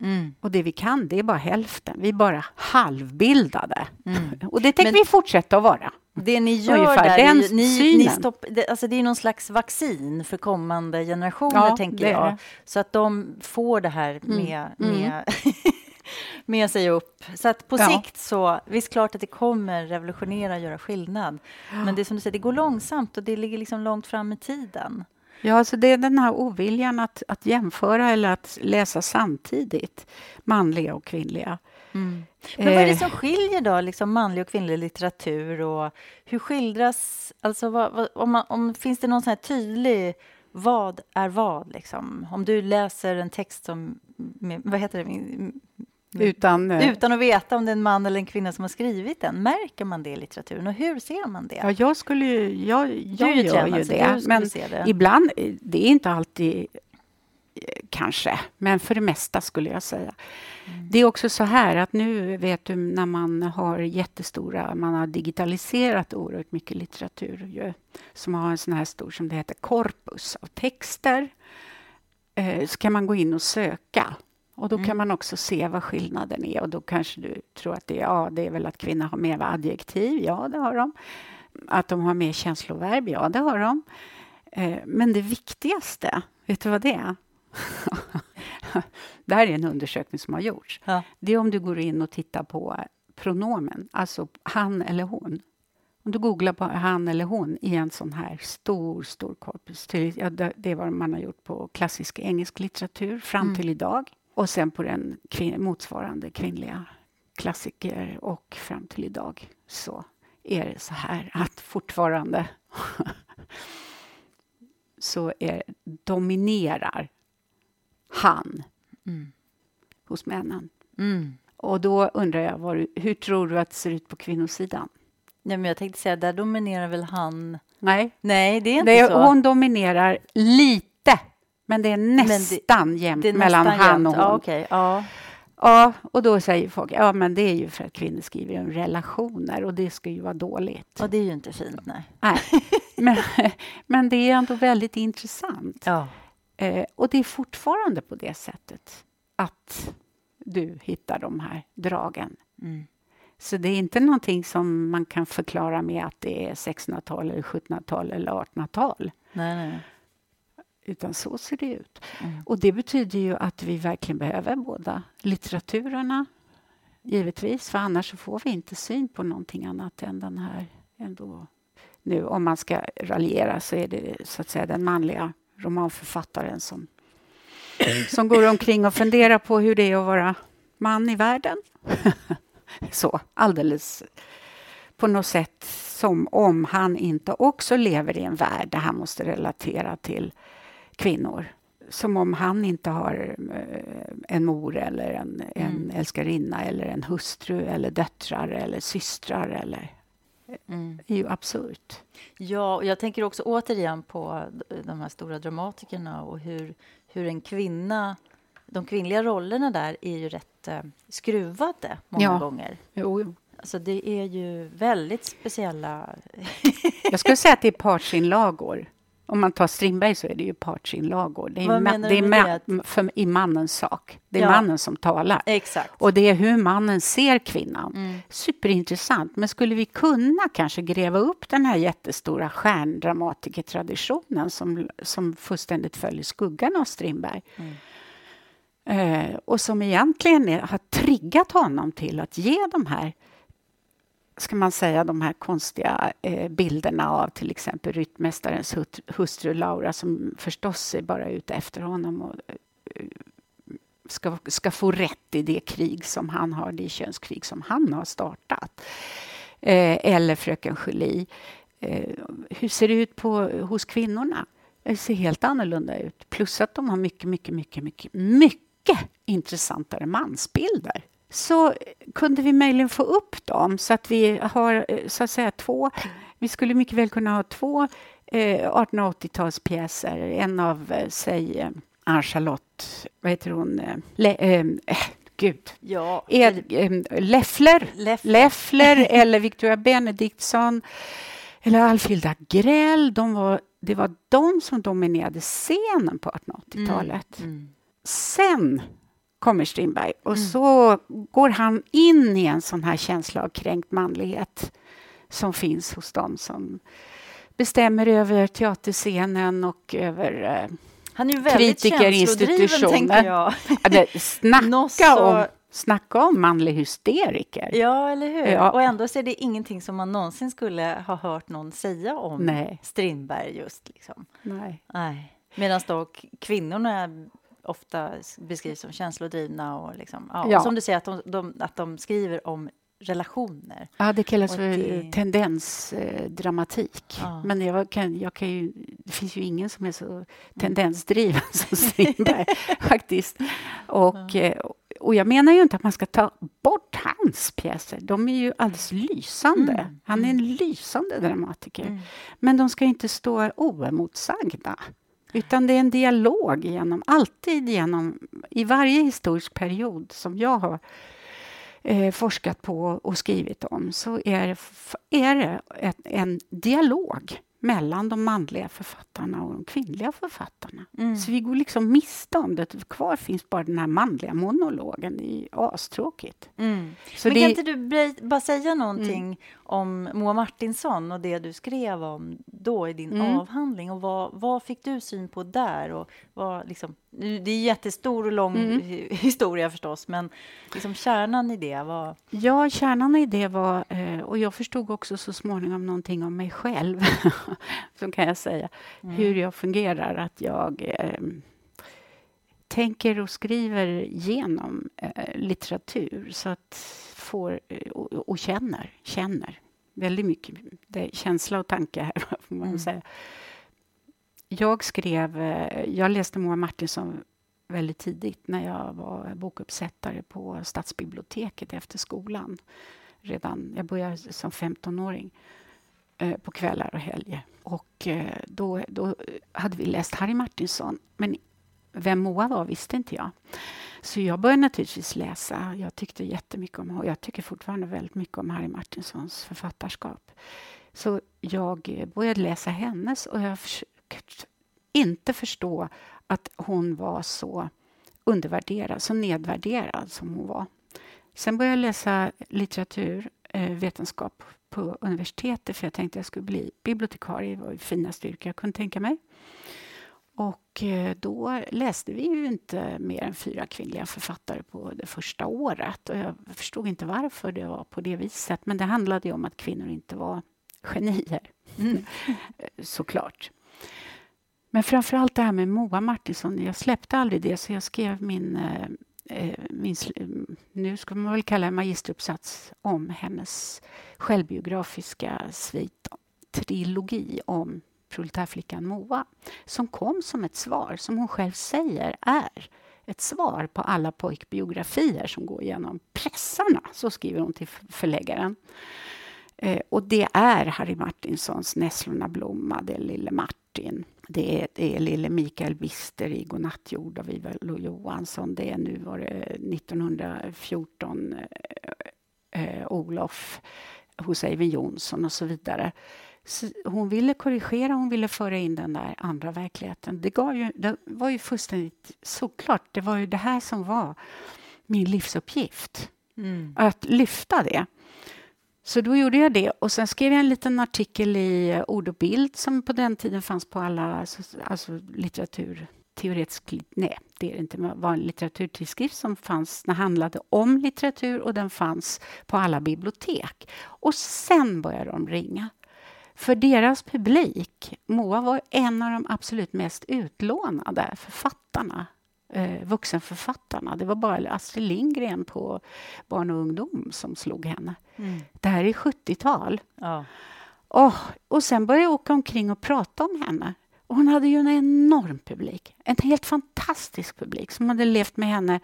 Mm. Och det vi kan, det är bara hälften. Vi är bara halvbildade. Mm. <laughs> Och det tänker Men, vi fortsätta att vara. Det ni gör Ungefär, där, den ni, ni stopp, det, alltså det är någon slags vaccin för kommande generationer, ja, tänker jag. Så att de får det här mm. med, mm. med, <laughs> med sig upp. Så att på ja. sikt så, visst klart att det kommer revolutionera och göra skillnad. Men det som du säger, det går långsamt och det ligger liksom långt fram i tiden. Ja, alltså det är den här oviljan att, att jämföra eller att läsa samtidigt, manliga och kvinnliga. Mm. Men vad är det eh. som skiljer då, liksom manlig och kvinnlig litteratur? Och hur skildras... Alltså vad, vad, om, man, om Finns det någon sån här tydlig... Vad är vad? Liksom? Om du läser en text som... Med, vad heter det? Utan, eh, Utan att veta om det är en man eller en kvinna som har skrivit den. Märker man det i litteraturen och hur ser man det? Ja, jag skulle jag, jag gör ju det. Men det. ibland, det är inte alltid eh, kanske, men för det mesta skulle jag säga. Mm. Det är också så här att nu vet du när man har jättestora, man har digitaliserat oerhört mycket litteratur ju, som har en sån här stor, som det heter, korpus av texter. Eh, så kan man gå in och söka och då mm. kan man också se vad skillnaden är och då kanske du tror att det är, ja, det är väl att kvinnor har mer adjektiv. Ja, det har de. Att de har mer känsloverb. Ja, det har de. Eh, men det viktigaste, vet du vad det är? <laughs> det här är en undersökning som har gjorts. Ja. Det är om du går in och tittar på pronomen, alltså han eller hon. Om du googlar på han eller hon i en sån här stor, stor korpus. Ja, det är vad man har gjort på klassisk engelsk litteratur fram mm. till idag. Och sen på den kvin motsvarande kvinnliga klassiker och fram till idag så är det så här <laughs> att fortfarande <laughs> så är, dominerar han mm. hos männen. Mm. Och då undrar jag, var, hur tror du att det ser ut på kvinnosidan? Ja, men jag tänkte säga, där dominerar väl han... Nej, Nej det är inte det, så. Hon dominerar lite men det är nästan det, jämnt det är mellan nästan han och hon. Ja, okay. ja. Ja, och då säger folk ja men det är ju för att kvinnor skriver om relationer och det ska ju vara dåligt. Och det är ju inte fint, nej. nej. Men, <laughs> men det är ändå väldigt intressant. Ja. Eh, och det är fortfarande på det sättet att du hittar de här dragen. Mm. Så det är inte någonting som man kan förklara med att det är 1600-tal, eller 1700-tal eller 1800-tal. Nej, nej. Utan så ser det ut. Mm. Och det betyder ju att vi verkligen behöver båda litteraturerna, givetvis, för annars får vi inte syn på någonting annat än den här ändå. Nu, om man ska raljera så är det så att säga den manliga romanförfattaren som, <clears throat> som går omkring och funderar på hur det är att vara man i världen. <laughs> så, alldeles på något sätt som om han inte också lever i en värld där han måste relatera till kvinnor. Som om han inte har eh, en mor eller en, en Mm. älskarinna eller en hustru eller döttrar eller systrar. Eller, Mm. det är ju absurt. Ja, och jag tänker också återigen på de här stora dramatikerna och hur, hur en kvinna... De kvinnliga rollerna där är ju rätt eh, skruvade många Ja. gånger. Jo, jo. Alltså det är ju väldigt speciella... Jag skulle säga att det är partsinlagor. Om man tar Strindberg så är det ju partsinlagor. Det är, Vad ma- det är ma- för, i mannens sak. Det är Ja. mannen som talar. Exakt. Och det är hur mannen ser kvinnan. Mm. Superintressant. Men skulle vi kunna kanske gräva upp den här jättestora stjärndramatikertraditionen som, som fullständigt följer skuggan av Strindberg? Mm. Eh, och som egentligen är, har triggat honom till att ge de här ska man säga, de här konstiga eh, bilderna av till exempel ryttmästarens hustru Laura som förstås är bara ute efter honom och eh, ska, ska få rätt i det krig som han har, det könskrig som han har startat. Eh, eller fröken Julie. Eh, hur ser det ut på, hos kvinnorna? Det ser helt annorlunda ut. Plus att de har mycket, mycket, mycket, mycket, mycket intressantare mansbilder. Så kunde vi möjligen få upp dem så att vi har eh, så att säga två... Vi skulle mycket väl kunna ha två eh, 1880-talspjäser. En av, eh, säg, eh, Ann-Charlotte, vad heter hon? Eh, Le, eh, gud. Ja, Ed, eh, Leffler. Leffler. Leffler <laughs> eller Victoria Benediktsson eller Alfilda Grell. De var, det var de som dominerade scenen på 1880-talet. Mm. Sen kommer Strindberg och så går han in i en sån här känsla av kränkt manlighet som finns hos dem som bestämmer över teaterscenen och över... Eh, Han är ju väldigt känslodriven, tänker jag. <laughs> det, snacka, så- om, snacka om manlig hysteriker. Ja, eller hur? Ja. Och ändå så är det ingenting som man någonsin skulle ha hört någon säga om Nej. Strindberg just. Liksom. Nej. Nej. Medan då kvinnorna ofta beskrivs som känslodrivna och liksom, ja, Ja. som du säger, att de, de, att de skriver om relationer. Ja, det kallas Och för det- tendensdramatik. Ja. Men jag kan, jag kan ju, det finns ju ingen som är så tendensdriven <laughs> som Strindberg, <laughs> faktiskt. Och, eh, och jag menar ju inte att man ska ta bort hans pjäser. De är ju alldeles lysande. Mm, Han är en lysande dramatiker. Mm. Men de ska inte stå oemotsagda. Utan det är en dialog genom, alltid genom, i varje historisk period som jag har eh, forskat på och skrivit om så är det, är det ett, en dialog mellan de manliga författarna och de kvinnliga författarna. Mm. Så vi går liksom miste om det. Kvar finns bara den här manliga monologen. Det är astråkigt. Mm. Men det, kan inte du bara säga någonting om Moa Martinsson och det du skrev om då i din Mm. avhandling? Och vad, vad fick du syn på där? Och vad, liksom, det är jättestor och lång Mm. hi- historia förstås, men liksom kärnan i det var... Ja, kärnan i det var, eh, och jag förstod också så småningom någonting om mig själv, <laughs> så kan jag säga, hur jag fungerar. Att jag eh, tänker och skriver genom eh, litteratur så att får, eh, och, och känner, känner väldigt mycket. Det känsla och tanke här, <laughs> får man Mm. säga. Jag skrev, eh, jag läste Moa Martinsson väldigt tidigt när jag var bokuppsättare på stadsbiblioteket efter skolan. Redan, jag började som 15-åring eh, på kvällar och helger. Och eh, då, då hade vi läst Harry Martinson, Men vem Moa var visste inte jag. Så jag började naturligtvis läsa. Jag tyckte jättemycket om, och jag tycker fortfarande väldigt mycket om Harry Martinsons författarskap. Så jag började läsa hennes och jag försökte inte förstå att hon var så undervärderad, så nedvärderad som hon var. Sen började jag läsa litteraturvetenskap på universitetet för jag tänkte att jag skulle bli bibliotekarie. Det var det finaste yrke jag kunde tänka mig. Och eh, då läste vi ju inte mer än fyra kvinnliga författare på det första året. Och jag förstod inte varför det var på det viset. Men det handlade ju om att kvinnor inte var genier. Mm. <laughs> Såklart. Men framför allt det här med Moa Martinsson. Jag släppte aldrig det, så jag skrev min, eh, eh Eh, min eh, nu ska man väl kalla det magisteruppsats om hennes självbiografiska svit, trilogi om proletärflickan Moa, som kom som ett svar, som hon själv säger är ett svar på alla pojkbiografier som går genom pressarna. Så skriver hon till förläggaren. Eh, och det är Harry Martinsons Nässlorna är Lille Martin. Det är, det är lille Mikael Bister i Godnattjord av Ivar Lo Johansson. Det är nu var det 1914 eh, eh, Olof hos Eivind Johnson och så vidare. Så hon ville korrigera, hon ville föra in den där andra verkligheten. Det, gav ju, det var ju fullständigt såklart. Det var ju det här som var min livsuppgift. Mm. Att lyfta det. Så då gjorde jag det och sen skrev jag en liten artikel i eh, Ord och bild som på den tiden fanns på alla alltså, alltså litteratur teoretisk... Nej, det är det inte. Var en litteraturtidskrift som fanns, den handlade om litteratur och den fanns på alla bibliotek. Och sen började de ringa. För deras publik, Moa var en av de absolut mest utlånade författarna eh, vuxenförfattarna. Det var bara Astrid Lindgren på barn och ungdom som slog henne. Mm. Det här är 70-tal. Ja. Oh, och sen började jag åka omkring och prata om henne. Och hon hade ju en enorm publik. En helt fantastisk publik som hade levt med henne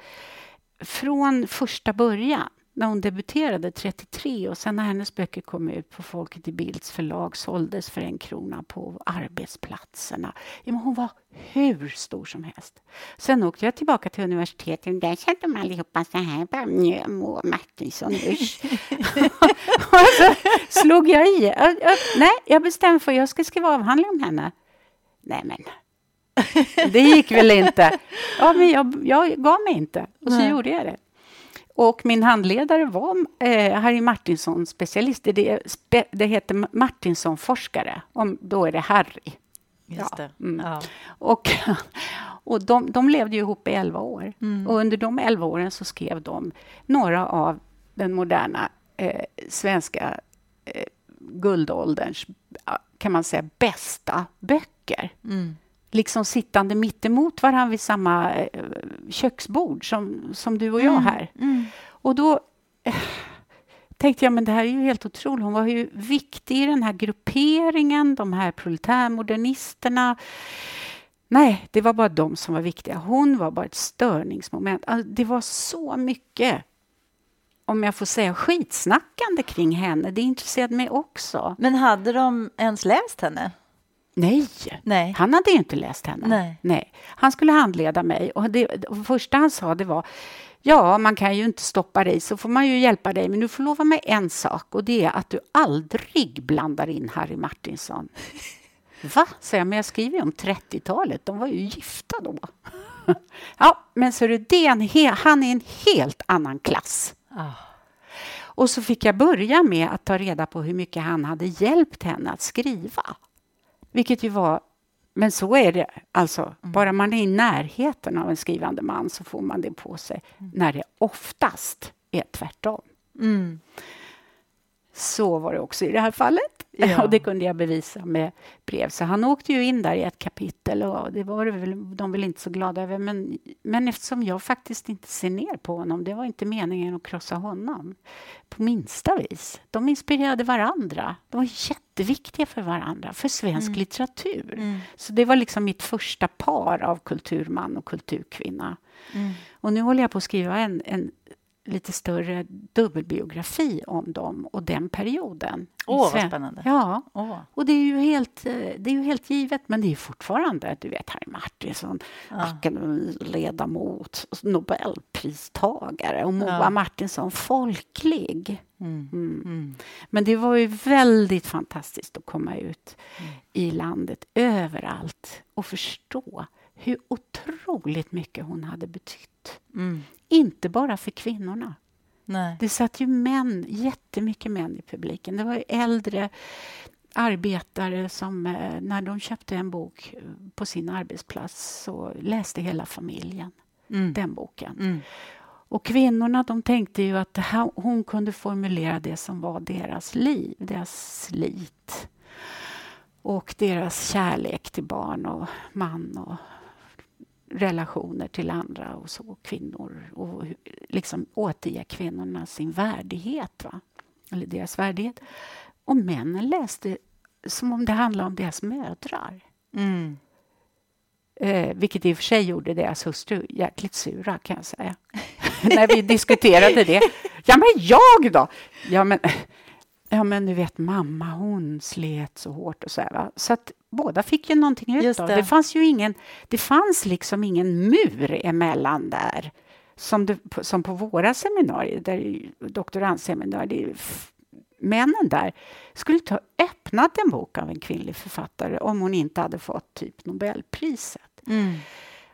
från första början när hon debuterade 33 och sen när hennes böcker kom ut på Folket i Bilds förlag såldes för en krona på arbetsplatserna. Ja, hon var hur stor som helst. Sen åkte jag tillbaka till universitetet och där satt de allihopa så här. Moa Martinsson, usch. <laughs> och så slog jag i. Jag, jag, nej, jag bestämde för att jag ska skriva avhandling om henne. Nej, men det gick väl inte. Ja, men jag, jag gav mig inte. Och så nej. gjorde jag det. Och min handledare var eh, Harry Martinsson, specialist. Det, spe, det heter Martinsson-forskare. Då är det Harry. Just ja. Mm. Ja. Och, <laughs> och de, de levde ju ihop i elva år. Mm. Och under de elva åren så skrev de några av den moderna eh, svenska eh, guldålderns, kan man säga, bästa böcker. Mm liksom sittande mittemot varandra vid samma eh, köksbord som, som du och jag mm. här. Mm. Och då eh, tänkte jag, men det här är ju helt otroligt. Hon var ju viktig i den här grupperingen, de här proletärmodernisterna. Nej, det var bara de som var viktiga. Hon var bara ett störningsmoment. Alltså, det var så mycket om jag får säga, skitsnackande kring henne. Det intresserade mig också. Men hade de ens läst henne? Nej. Nej, han hade ju inte läst henne. Nej. Nej. Han skulle handleda mig och det, det första han sa det var Ja, man kan ju inte stoppa dig, så får man ju hjälpa dig. Men du får lova mig en sak och det är att du aldrig blandar in Harry Martinsson. <laughs> Va? säger jag, men jag skriver ju om 30-talet. De var ju gifta då. <laughs> ja, men så är det, det en han är en helt annan klass. Oh. Och så fick jag börja med att ta reda på hur mycket han hade hjälpt henne att skriva. Vilket ju var... Men så är det. Alltså, mm. Bara man är i närheten av en skrivande man så får man det på sig. Mm. När det oftast är tvärtom. Så var det också i det här fallet. Ja. <laughs> och det kunde jag bevisa med brev. Så han åkte ju in där i ett kapitel och det var väl, de väl inte så glada över. Men, men eftersom jag faktiskt inte ser ner på honom, det var inte meningen att krossa honom på minsta vis. De inspirerade varandra. De var jätteviktiga för varandra, för svensk mm. litteratur. Mm. Så det var liksom mitt första par av kulturman och kulturkvinna. Mm. Och nu håller jag på att skriva en, en lite större dubbelbiografi om dem och den perioden. Åh, vad spännande. Ja, Åh. och det är ju helt, eh, det är ju helt givet, men det är fortfarande, du vet, Harry Martinsson, Ja. akademiledamot, nobelpristagare och Moa Ja. Martinsson, folklig. Mm. Mm. Mm. Men det var ju väldigt fantastiskt att komma ut Mm. i landet, överallt och förstå hur otroligt mycket hon hade betytt. Mm. Inte bara för kvinnorna. Nej. Det satt ju män, jättemycket män i publiken. Det var ju äldre arbetare som eh, när de köpte en bok eh, på sin arbetsplats så läste hela familjen Mm. den boken. Mm. Och kvinnorna de tänkte ju att här, hon kunde formulera det som var deras liv, deras slit och deras kärlek till barn och man och relationer till andra och så, kvinnor och liksom återge kvinnorna sin värdighet, va? eller deras värdighet. Och männen läste som om det handlade om deras mödrar. Mm. Eh, vilket i och för sig gjorde deras hustru jäkligt sura, kan jag säga. <laughs> När vi diskuterade det. Ja, men jag då? Ja, men, ja, men du vet, mamma, hon slet så hårt och så här. Va? Så att båda fick ju någonting ut av det. det. Fanns ju ingen, det fanns liksom ingen mur emellan där. Som, det, som på våra seminarier, där doktorandseminarier, det männen där skulle inte ha öppnat en bok av en kvinnlig författare om hon inte hade fått typ Nobelpriset. Mm.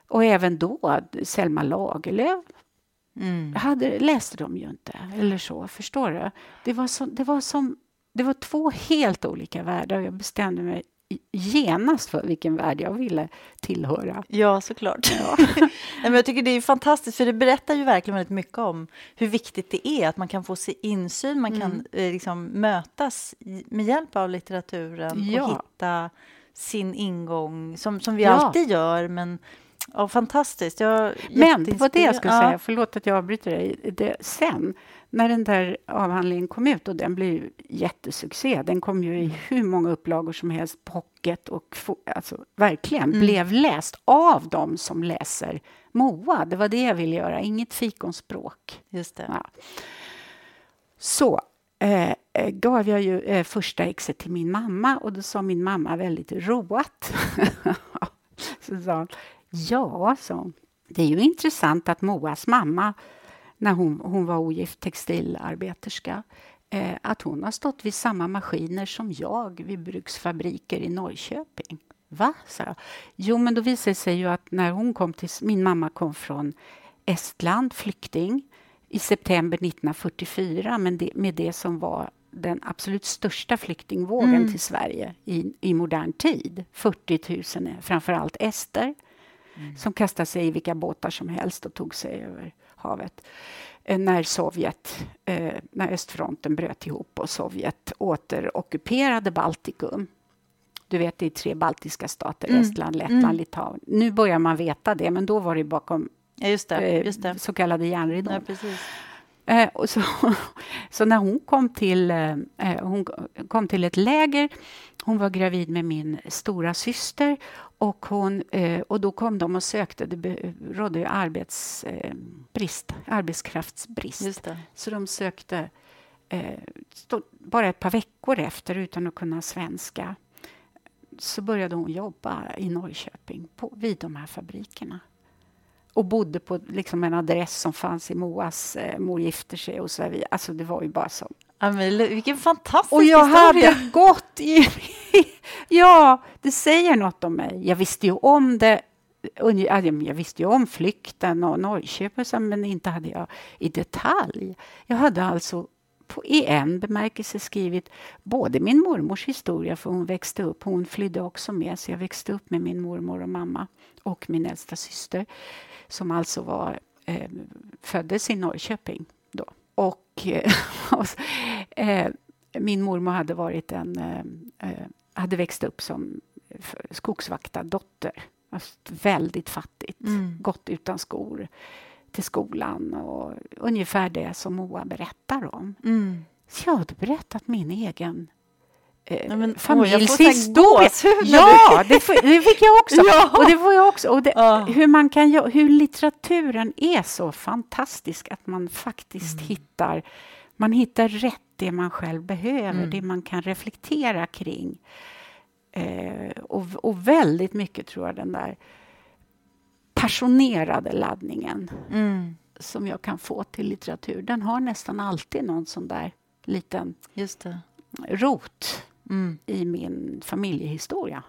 Och även då, Selma Lagerlöf Mm. hade, läste de ju inte. Eller så, förstår du? Det var, så, det, var som, det var två helt olika världar jag bestämde mig genast för vilken värld jag ville tillhöra. Ja, såklart. Ja. <laughs> Nej, men jag tycker det är fantastiskt, för det berättar ju verkligen väldigt mycket om hur viktigt det är att man kan få se insyn, man kan Mm. eh, liksom mötas med hjälp av litteraturen Ja. och hitta sin ingång, som, som vi Ja. alltid gör. Men ja, fantastiskt. Jag, Men det var det jag skulle jätteinspirerad. säga, förlåt att jag avbryter dig. Det, sen, när den där avhandlingen kom ut, och den blev jättesuccé, den kom ju i hur många upplagor som helst, pocket och alltså, verkligen Mm. blev läst av dem som läser Moa. Det var det jag ville göra, inget fikonspråk. Just det. Ja. Så eh, eh, gav jag ju eh, första exet till min mamma och då sa min mamma väldigt roat. <laughs> så sa hon, ja, sa hon, det är ju intressant att Moas mamma, när hon, hon var ogift textilarbeterska, eh, att hon har stått vid samma maskiner som jag vid bruksfabriker i Norrköping. Va? sa jag. Jo, men då visade det sig ju att när hon kom till... Min mamma kom från Estland, flykting, i september 1944 men det, med det som var den absolut största flyktingvågen Mm. till Sverige i, i modern tid. 40 000, framför allt ester som kastade sig i vilka båtar som helst och tog sig över havet. Eh, När Sovjet, eh, när östfronten bröt ihop och Sovjet återockuperade Baltikum. Du vet, det är tre baltiska stater, Mm. Estland, Lettland, Mm. Litauen. Nu börjar man veta det, men då var det bakom Ja, just det. eh, Just det. så kallade järnridån. Ja. Eh, och så, <laughs> så när hon kom, till, hon kom till ett läger, hon var gravid med min stora syster och, hon, eh, och då kom de och sökte, det rådde ju arbetsbrist, eh, brist, arbetskraftsbrist. Så de sökte eh, bara ett par veckor efter, utan att kunna svenska, så började hon jobba i Norrköping på, vid de här fabrikerna. Och bodde på liksom, en adress som fanns i Moas eh, mor gifter sig och så vidare. Alltså det var ju bara så. Men vilken fantastisk Och jag historia. hade gått i... ja, det säger något om mig. Jag visste ju om det. Jag visste ju om flykten och Norrköping, men inte hade jag i detalj. Jag hade alltså på, i en bemärkelse skrivit både min mormors historia, för hon växte upp, hon flydde också med, så jag växte upp med min mormor och mamma och min äldsta syster, som alltså var, eh, föddes i Norrköping då. Och, och <laughs> så- eh, min mormor hade varit en, eh, eh, hade växt upp som skogsvaktardotter. Alltså väldigt fattigt, Mm. gått utan skor till skolan och ungefär det som Moa berättar om. Mm. Så jag hade berättat min egen eh, men, familjshistoria. Ja, det, det, fick jag också. <laughs> Ja. Och det får jag också. Och det, ja. hur, man kan, hur litteraturen är så fantastisk att man faktiskt mm. hittar man hittar rätt det man själv behöver, mm. det man kan reflektera kring. Eh, och, och, väldigt mycket, tror jag, den där passionerade laddningen mm. som jag kan få till litteratur. Den har nästan alltid någon sån där liten rot mm. i min familjehistoria.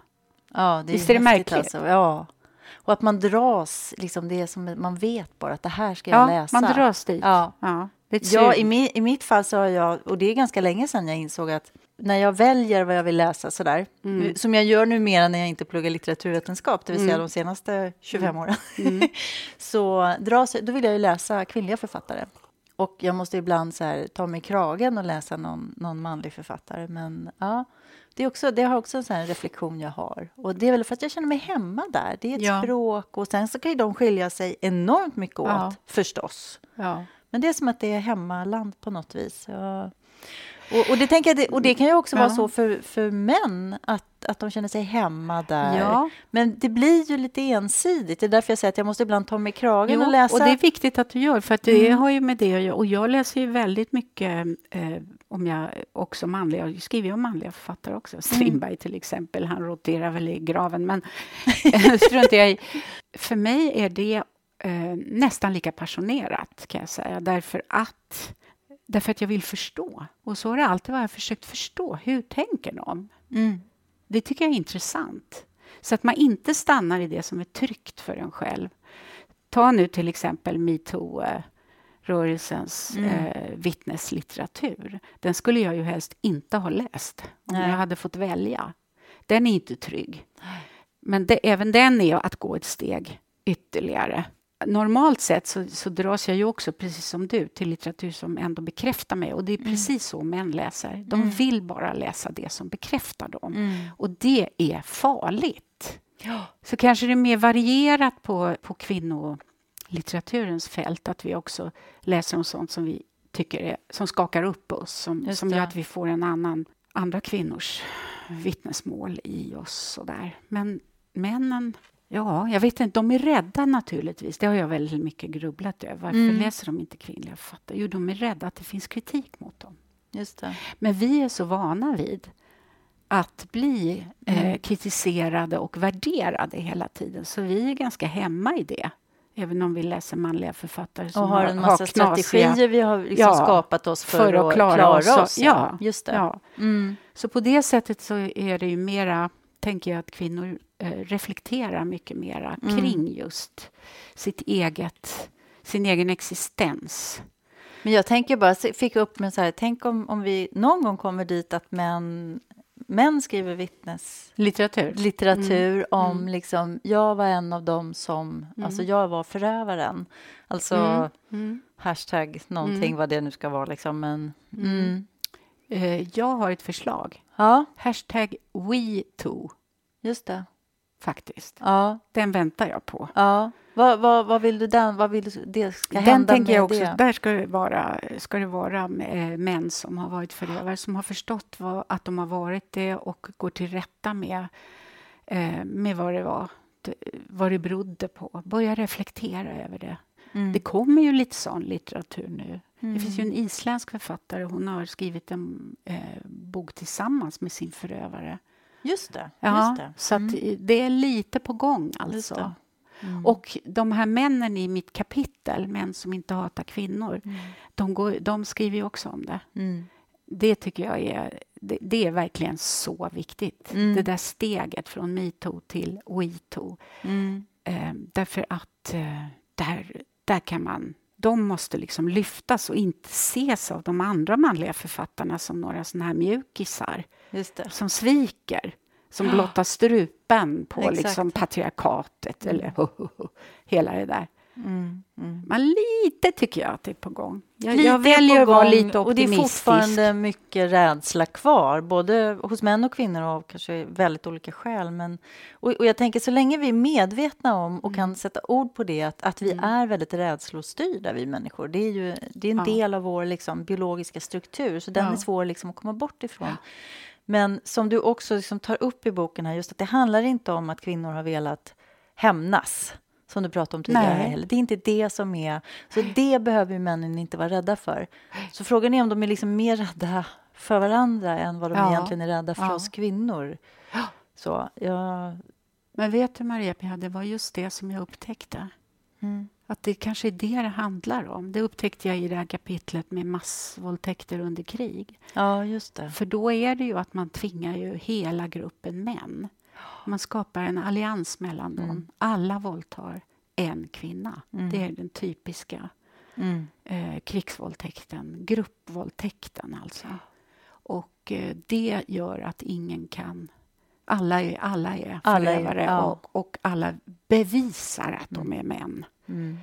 Ja, det är Visst är det märkligt? Alltså. Ja. Och att man dras, liksom det som man vet bara att det här ska jag ja, läsa. man dras dit. Ja. ja. Ja, i, mi, i mitt fall så har jag, och det är ganska länge sedan jag insåg att när jag väljer vad jag vill läsa sådär, mm. som jag gör numera när jag inte pluggar litteraturvetenskap, det vill säga mm. de senaste 25 mm. åren, mm. <laughs> så dras, då vill jag ju läsa kvinnliga författare. Och jag måste ibland så här, ta mig i kragen och läsa någon, någon manlig författare. Men ja, det, är också, det har också en sån reflektion jag har. Och det är väl för att jag känner mig hemma där. Det är ett ja. språk och sen så kan ju de skilja sig enormt mycket åt, ja. förstås. Ja. Men det är som att det är hemmaland på något vis. Ja. Och, och, det, tänker jag, och det kan ju också ja. vara så för, för män, att, att de känner sig hemma där. Ja. Men det blir ju lite ensidigt. Det är därför jag säger att jag måste ibland ta mig kragen jo, och läsa. Och det är viktigt att du gör, för att det mm. har ju med det att göra. Och jag läser ju väldigt mycket, eh, om jag också manliga, jag skriver ju om manliga författare också. Mm. Strindberg mm. till exempel, han roterar väl i graven, men <laughs> struntar jag i. För mig är det eh, nästan lika passionerat kan jag säga, därför att, därför att jag vill förstå. Och så har det alltid varit, jag försökt förstå. Hur tänker de? Mm. Det tycker jag är intressant. Så att man inte stannar i det som är tryggt för en själv. Ta nu till exempel metoo rörelsens mm. eh, vittneslitteratur. Den skulle jag ju helst inte ha läst om Nej. jag hade fått välja. Den är inte trygg. Men det, även den är att gå ett steg ytterligare normalt sett så, så dras jag ju också, precis som du, till litteratur som ändå bekräftar mig. Och det är mm. precis så män läser. De mm. vill bara läsa det som bekräftar dem. Mm. Och det är farligt. Ja. Så kanske det är mer varierat på, på kvinnolitteraturens fält, att vi också läser om sånt som vi tycker är, som skakar upp oss, som, som gör att vi får en annan, andra kvinnors vittnesmål i oss. Och där. Men männen Ja, jag vet inte. De är rädda naturligtvis. Det har jag väldigt mycket grubblat över. Varför mm. läser de inte kvinnliga författare? Jo, de är rädda att det finns kritik mot dem. Just det. Men vi är så vana vid att bli eh, mm. kritiserade och värderade hela tiden. Så vi är ganska hemma i det. Även om vi läser manliga författare som och har en massa har strategier vi har liksom ja, skapat oss för, för att klara, klara oss. Ja, just det. Ja. Mm. Så på det sättet så är det ju mera, tänker jag, att kvinnor Eh, reflektera mycket mera mm. kring just sitt eget, sin egen existens. Men jag tänker bara, fick upp med så här, tänk om, om vi någon gång kommer dit att män, män skriver vittnes... Litteratur. Litteratur mm. om mm. liksom, jag var en av dem som, mm. alltså jag var förövaren. Alltså mm. mm. hashtag någonting mm. vad det nu ska vara liksom, men... Uh, jag har ett förslag. Ja. Hashtag WeToo. Just det faktiskt. Ja. Den väntar jag på. Ja. Vad, vad, vad vill du den, vad vill du det ska den hända tänker med jag också, det? Där ska det vara, ska det vara män som har varit förövare, som har förstått vad, att de har varit det och går till rätta med, eh, med vad det var, vad det berodde på. Börja reflektera över det. Mm. Det kommer ju lite sån litteratur nu. Mm. Det finns ju en isländsk författare, hon har skrivit en eh, bok tillsammans med sin förövare. Just det. Ja, just det. Så mm. det är lite på gång alltså. Mm. Och de här männen i mitt kapitel, Män som inte hatar kvinnor, mm. de, går, de skriver ju också om det. Mm. Det tycker jag är, det, det är verkligen så viktigt. Mm. Det där steget från metoo till WeToo. Mm. Eh, därför att eh, där, där kan man de måste liksom lyftas och inte ses av de andra manliga författarna som några såna här mjukisar som sviker, som blottar strupen på liksom patriarkatet eller hela det där. Mm, mm. Men lite tycker jag att det är på gång. Jag, jag väljer att vara lite optimistisk. Och det är fortfarande mycket rädsla kvar, både hos män och kvinnor av kanske väldigt olika skäl. Men, och, och jag tänker så länge vi är medvetna om och mm. kan sätta ord på det, att, att vi mm. är väldigt rädslostyrda, vi människor. Det är ju det är en ja. del av vår liksom, biologiska struktur, så den ja. är svår liksom, att komma bort ifrån. Ja. Men som du också liksom tar upp i boken här, just att det handlar inte om att kvinnor har velat hämnas som du pratade om tidigare. Nej. Heller. Det är inte det som är... Så det behöver ju männen inte vara rädda för. Så frågan är om de är liksom mer rädda för varandra än vad de Ja. egentligen är rädda för Ja. oss kvinnor. Så, ja... Men vet du, Maria-Pia, det var just det som jag upptäckte. Mm. Att det kanske är det det handlar om. Det upptäckte jag i det här kapitlet med massvåldtäkter under krig. ja, just det. För då är det ju att man tvingar ju hela gruppen män. Man skapar en allians mellan dem. Mm. Alla våldtar en kvinna. Mm. Det är den typiska Mm. eh, krigsvåldtäkten, gruppvåldtäkten alltså. Och eh, det gör att ingen kan... Alla är, alla är Alla är- förövare ja. och, och alla bevisar att de är män. Mm.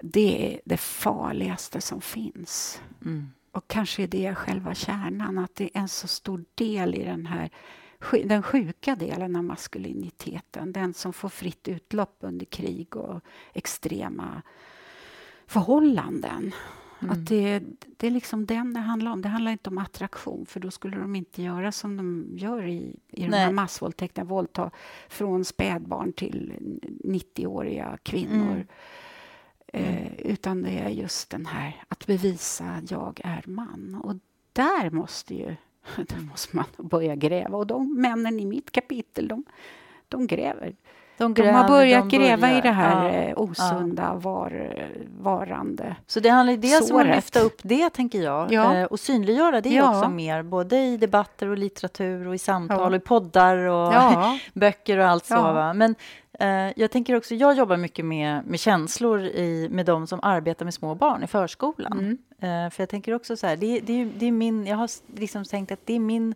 Det är det farligaste som finns. Mm. Och kanske är det själva kärnan, att det är en så stor del i den här den sjuka delen av maskuliniteten, den som får fritt utlopp under krig och extrema förhållanden. Mm. Att det, det är liksom den det handlar om. Det handlar inte om attraktion, för då skulle de inte göra som de gör i, i de här massvåldtäkterna, våldta från spädbarn till 90-åriga kvinnor. Mm. Eh, utan det är just den här att bevisa jag är man. Och där måste ju <laughs> där måste man börja gräva. Och de männen i mitt kapitel, de, de gräver. De, De har börjat de gräva börjar. i det här Ja. eh, osunda var, varande. Så det handlar dels om att lyfta upp det, tänker jag, Ja. eh, och synliggöra det Ja. också mer, både i debatter och litteratur och i samtal Ja. och i poddar och Ja, <laughs> böcker och allt så. Ja. Va? Men eh, jag tänker också, jag jobbar mycket med, med känslor i, med de som arbetar med små barn i förskolan. Mm. Eh, för jag tänker också så här, det, det, det är min, jag har liksom tänkt att det är min,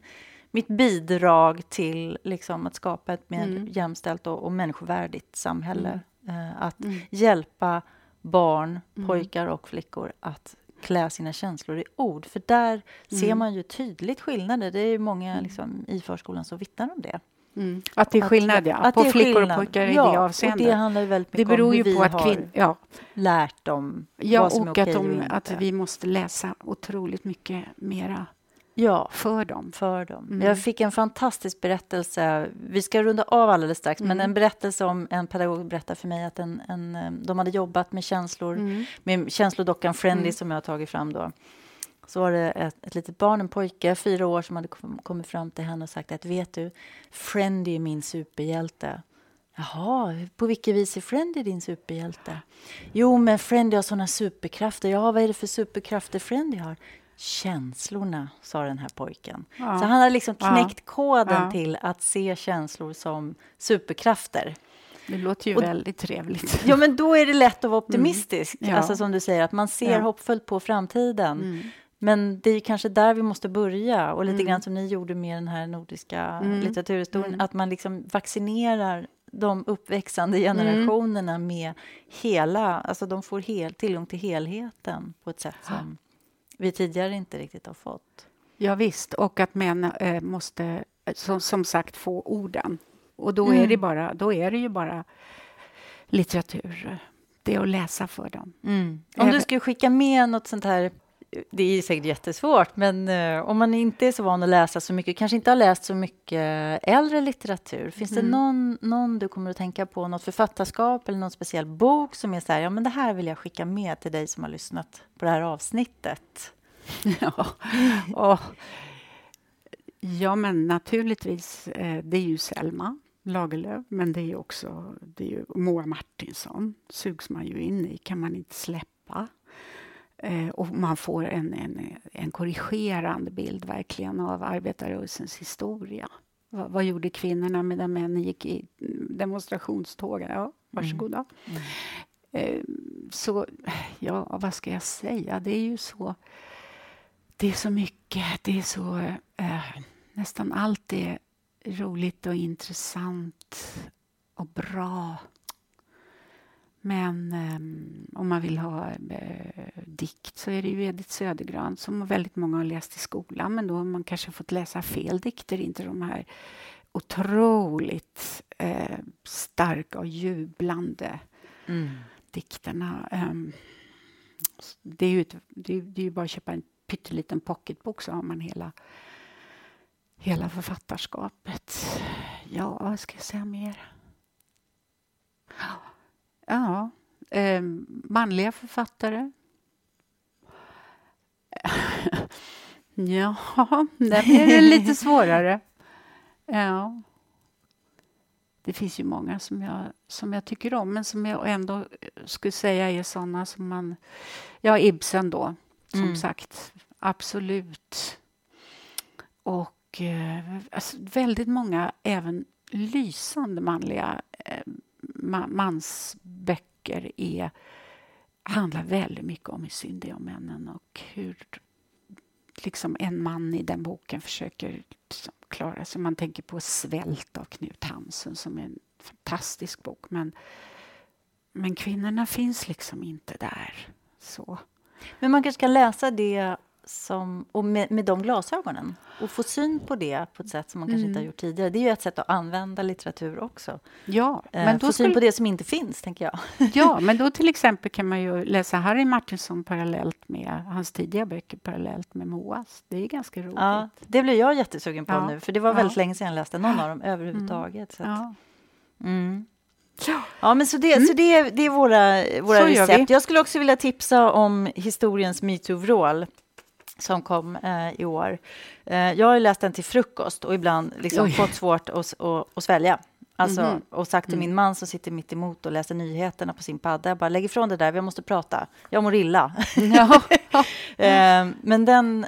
mitt bidrag till liksom, att skapa ett mer Mm. jämställt och, och människovärdigt samhälle. Eh, att Mm. hjälpa barn, Mm. pojkar och flickor att klä sina känslor i ord. För där ser Mm. man ju tydligt skillnader. Det är många liksom, i förskolan som vittnar om det. Mm. Att det är Att- skillnad ja, att på det är flickor skillnad. och pojkar i ja, det avseendet. Det handlar ju väldigt det mycket beror om hur ju vi på att har kvin- ja, lärt dem ja, vad som är och okej att, de, och inte. att vi måste läsa otroligt mycket mera Ja, för dem. för dem. Mm. Jag fick en fantastisk berättelse. Vi ska runda av alldeles strax, men Mm. en berättelse om en pedagog berättade för mig att en, en, eh, de hade jobbat med känslor Mm. med känslodockan Friendly Mm. som jag har tagit fram då. Så var det ett, ett litet barn, en pojke, fyra år, som hade kom- kommit fram till henne och sagt att vet du, Friendly är min superhjälte. Jaha, på vilket vis är Friendly din superhjälte? Jo, men Friendly har såna superkrafter. Ja, vad är det för superkrafter Friendly har? Känslorna, sa den här pojken. Ja. Så han har liksom Ja. knäckt koden Ja. till att se känslor som superkrafter. Det låter ju Och- väldigt trevligt. Ja, men då är det lätt att vara optimistisk. Mm. Ja. Alltså som du säger, att man ser Ja. hoppfullt på framtiden. Mm. Men det är kanske där vi måste börja. Och lite Mm. grann som ni gjorde med den här nordiska Mm. litteraturhistorien. Mm. Att man liksom vaccinerar de uppväxande Mm. generationerna med hela... Alltså de får hel, tillgång till helheten på ett sätt som vi tidigare inte riktigt har fått. Ja, visst, och att män eh, måste eh, som, som sagt få orden. Och då, Mm. är det bara, då är det ju bara litteratur. Det är att läsa för dem. Om du skulle skicka med något sånt här det är säkert jättesvårt, men eh, om man inte är så van att läsa så mycket, kanske inte har läst så mycket äldre litteratur, finns det Mm. någon, någon du kommer att tänka på, något författarskap eller någon speciell bok som är så här, ja men det här vill jag skicka med till dig som har lyssnat på det här avsnittet? <laughs> ja. <laughs> Och, ja, men naturligtvis, eh, det är ju Selma Lagerlöf, men det är ju också det är ju Moa Martinsson. sugs man ju in i, kan man inte släppa. Eh, och man får en, en, en korrigerande bild verkligen av arbetarrörelsens historia. Vad, vad gjorde kvinnorna medan männen gick i demonstrationstågen? Ja, varsågoda. Mm. Eh, så, ja, vad ska jag säga? Det är ju så... Det är så mycket. Det är så... Eh, nästan allt är roligt och intressant och bra. Men eh, om man vill ha eh, dikt så är det ju Edith Södergran som väldigt många har läst i skolan. Men då har man kanske fått läsa fel dikter, inte de här otroligt eh, starka och jublande dikterna. Ehm, det är ju, ett, det är, det är ju bara att köpa en pytteliten pocketbok så har man hela hela författarskapet. Ja, vad ska jag säga mer? Ja, eh, manliga författare. <laughs> ja, där blir det <laughs> lite svårare. Ja. Det finns ju många som jag, som jag tycker om, men som jag ändå skulle säga är såna som man... Ja, Ibsen då, som mm. sagt. Absolut. Och eh, alltså, väldigt många, även lysande manliga eh, mansböcker är, handlar väldigt mycket om hur synd det är om männen och hur liksom en man i den boken försöker liksom klara sig. Man tänker på Svält av Knut Hamsun som är en fantastisk bok. Men, men kvinnorna finns liksom inte där. Så. Men man kanske ska läsa det som, och med, med de glasögonen och få syn på det på ett sätt som man kanske mm. inte har gjort tidigare. Det är ju ett sätt att använda litteratur också. Ja, eh, men då få syn på det som inte finns, tänker jag. <laughs> Ja, men då till exempel kan man ju läsa Harry Martinsson parallellt med hans tidiga böcker parallellt med Moas. Det är ganska roligt. Ja, det blir jag jättesugen på ja. nu, för det var väldigt ja. länge sedan jag läste någon av dem överhuvudtaget. Mm. Så mm. Ja, men så det, mm. så det, det är våra, våra recept. Jag skulle också vilja tipsa om historiens metoo-vrål som kom eh, i år. Eh, jag har läst den till frukost och ibland liksom fått svårt att, att, att svälja. Alltså, mm -hmm. Och sagt till mm. min man som sitter mitt emot och läser nyheterna på sin padda, bara lägg ifrån det där, vi måste prata. Jag mår illa. <laughs> Ja. <laughs> eh, men den,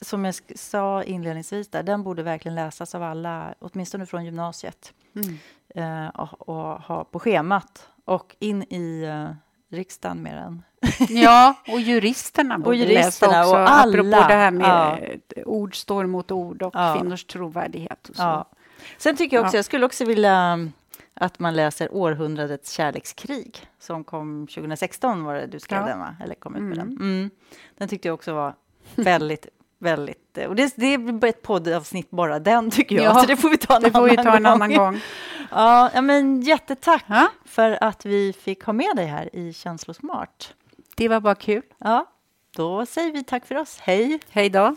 som jag sa inledningsvis, där, den borde verkligen läsas av alla, åtminstone från gymnasiet. Mm. Eh, och, och, ha på schemat och in i uh, riksdagen med den. <laughs> Ja, och juristerna borde och juristerna läsa också, och alla. apropå det här med ja. ord står mot ord och ja. kvinnors trovärdighet. Och så. Ja. Sen tycker jag också, jag skulle också vilja mm, att man läser Århundradets kärlekskrig som kom 2016 var det du skrev den va? Eller kom ut med mm. den. Mm. Den tyckte jag också var väldigt <laughs> väldigt... Och det, det är ett poddavsnitt bara den, tycker jag. Ja, så det får vi ta en, det annan, vi ta en annan gång. <laughs> Ja, men jättetack ja. för att vi fick ha med dig här i Känslosmart. Det var bara kul. Ja, då säger vi tack för oss. Hej! Hej då!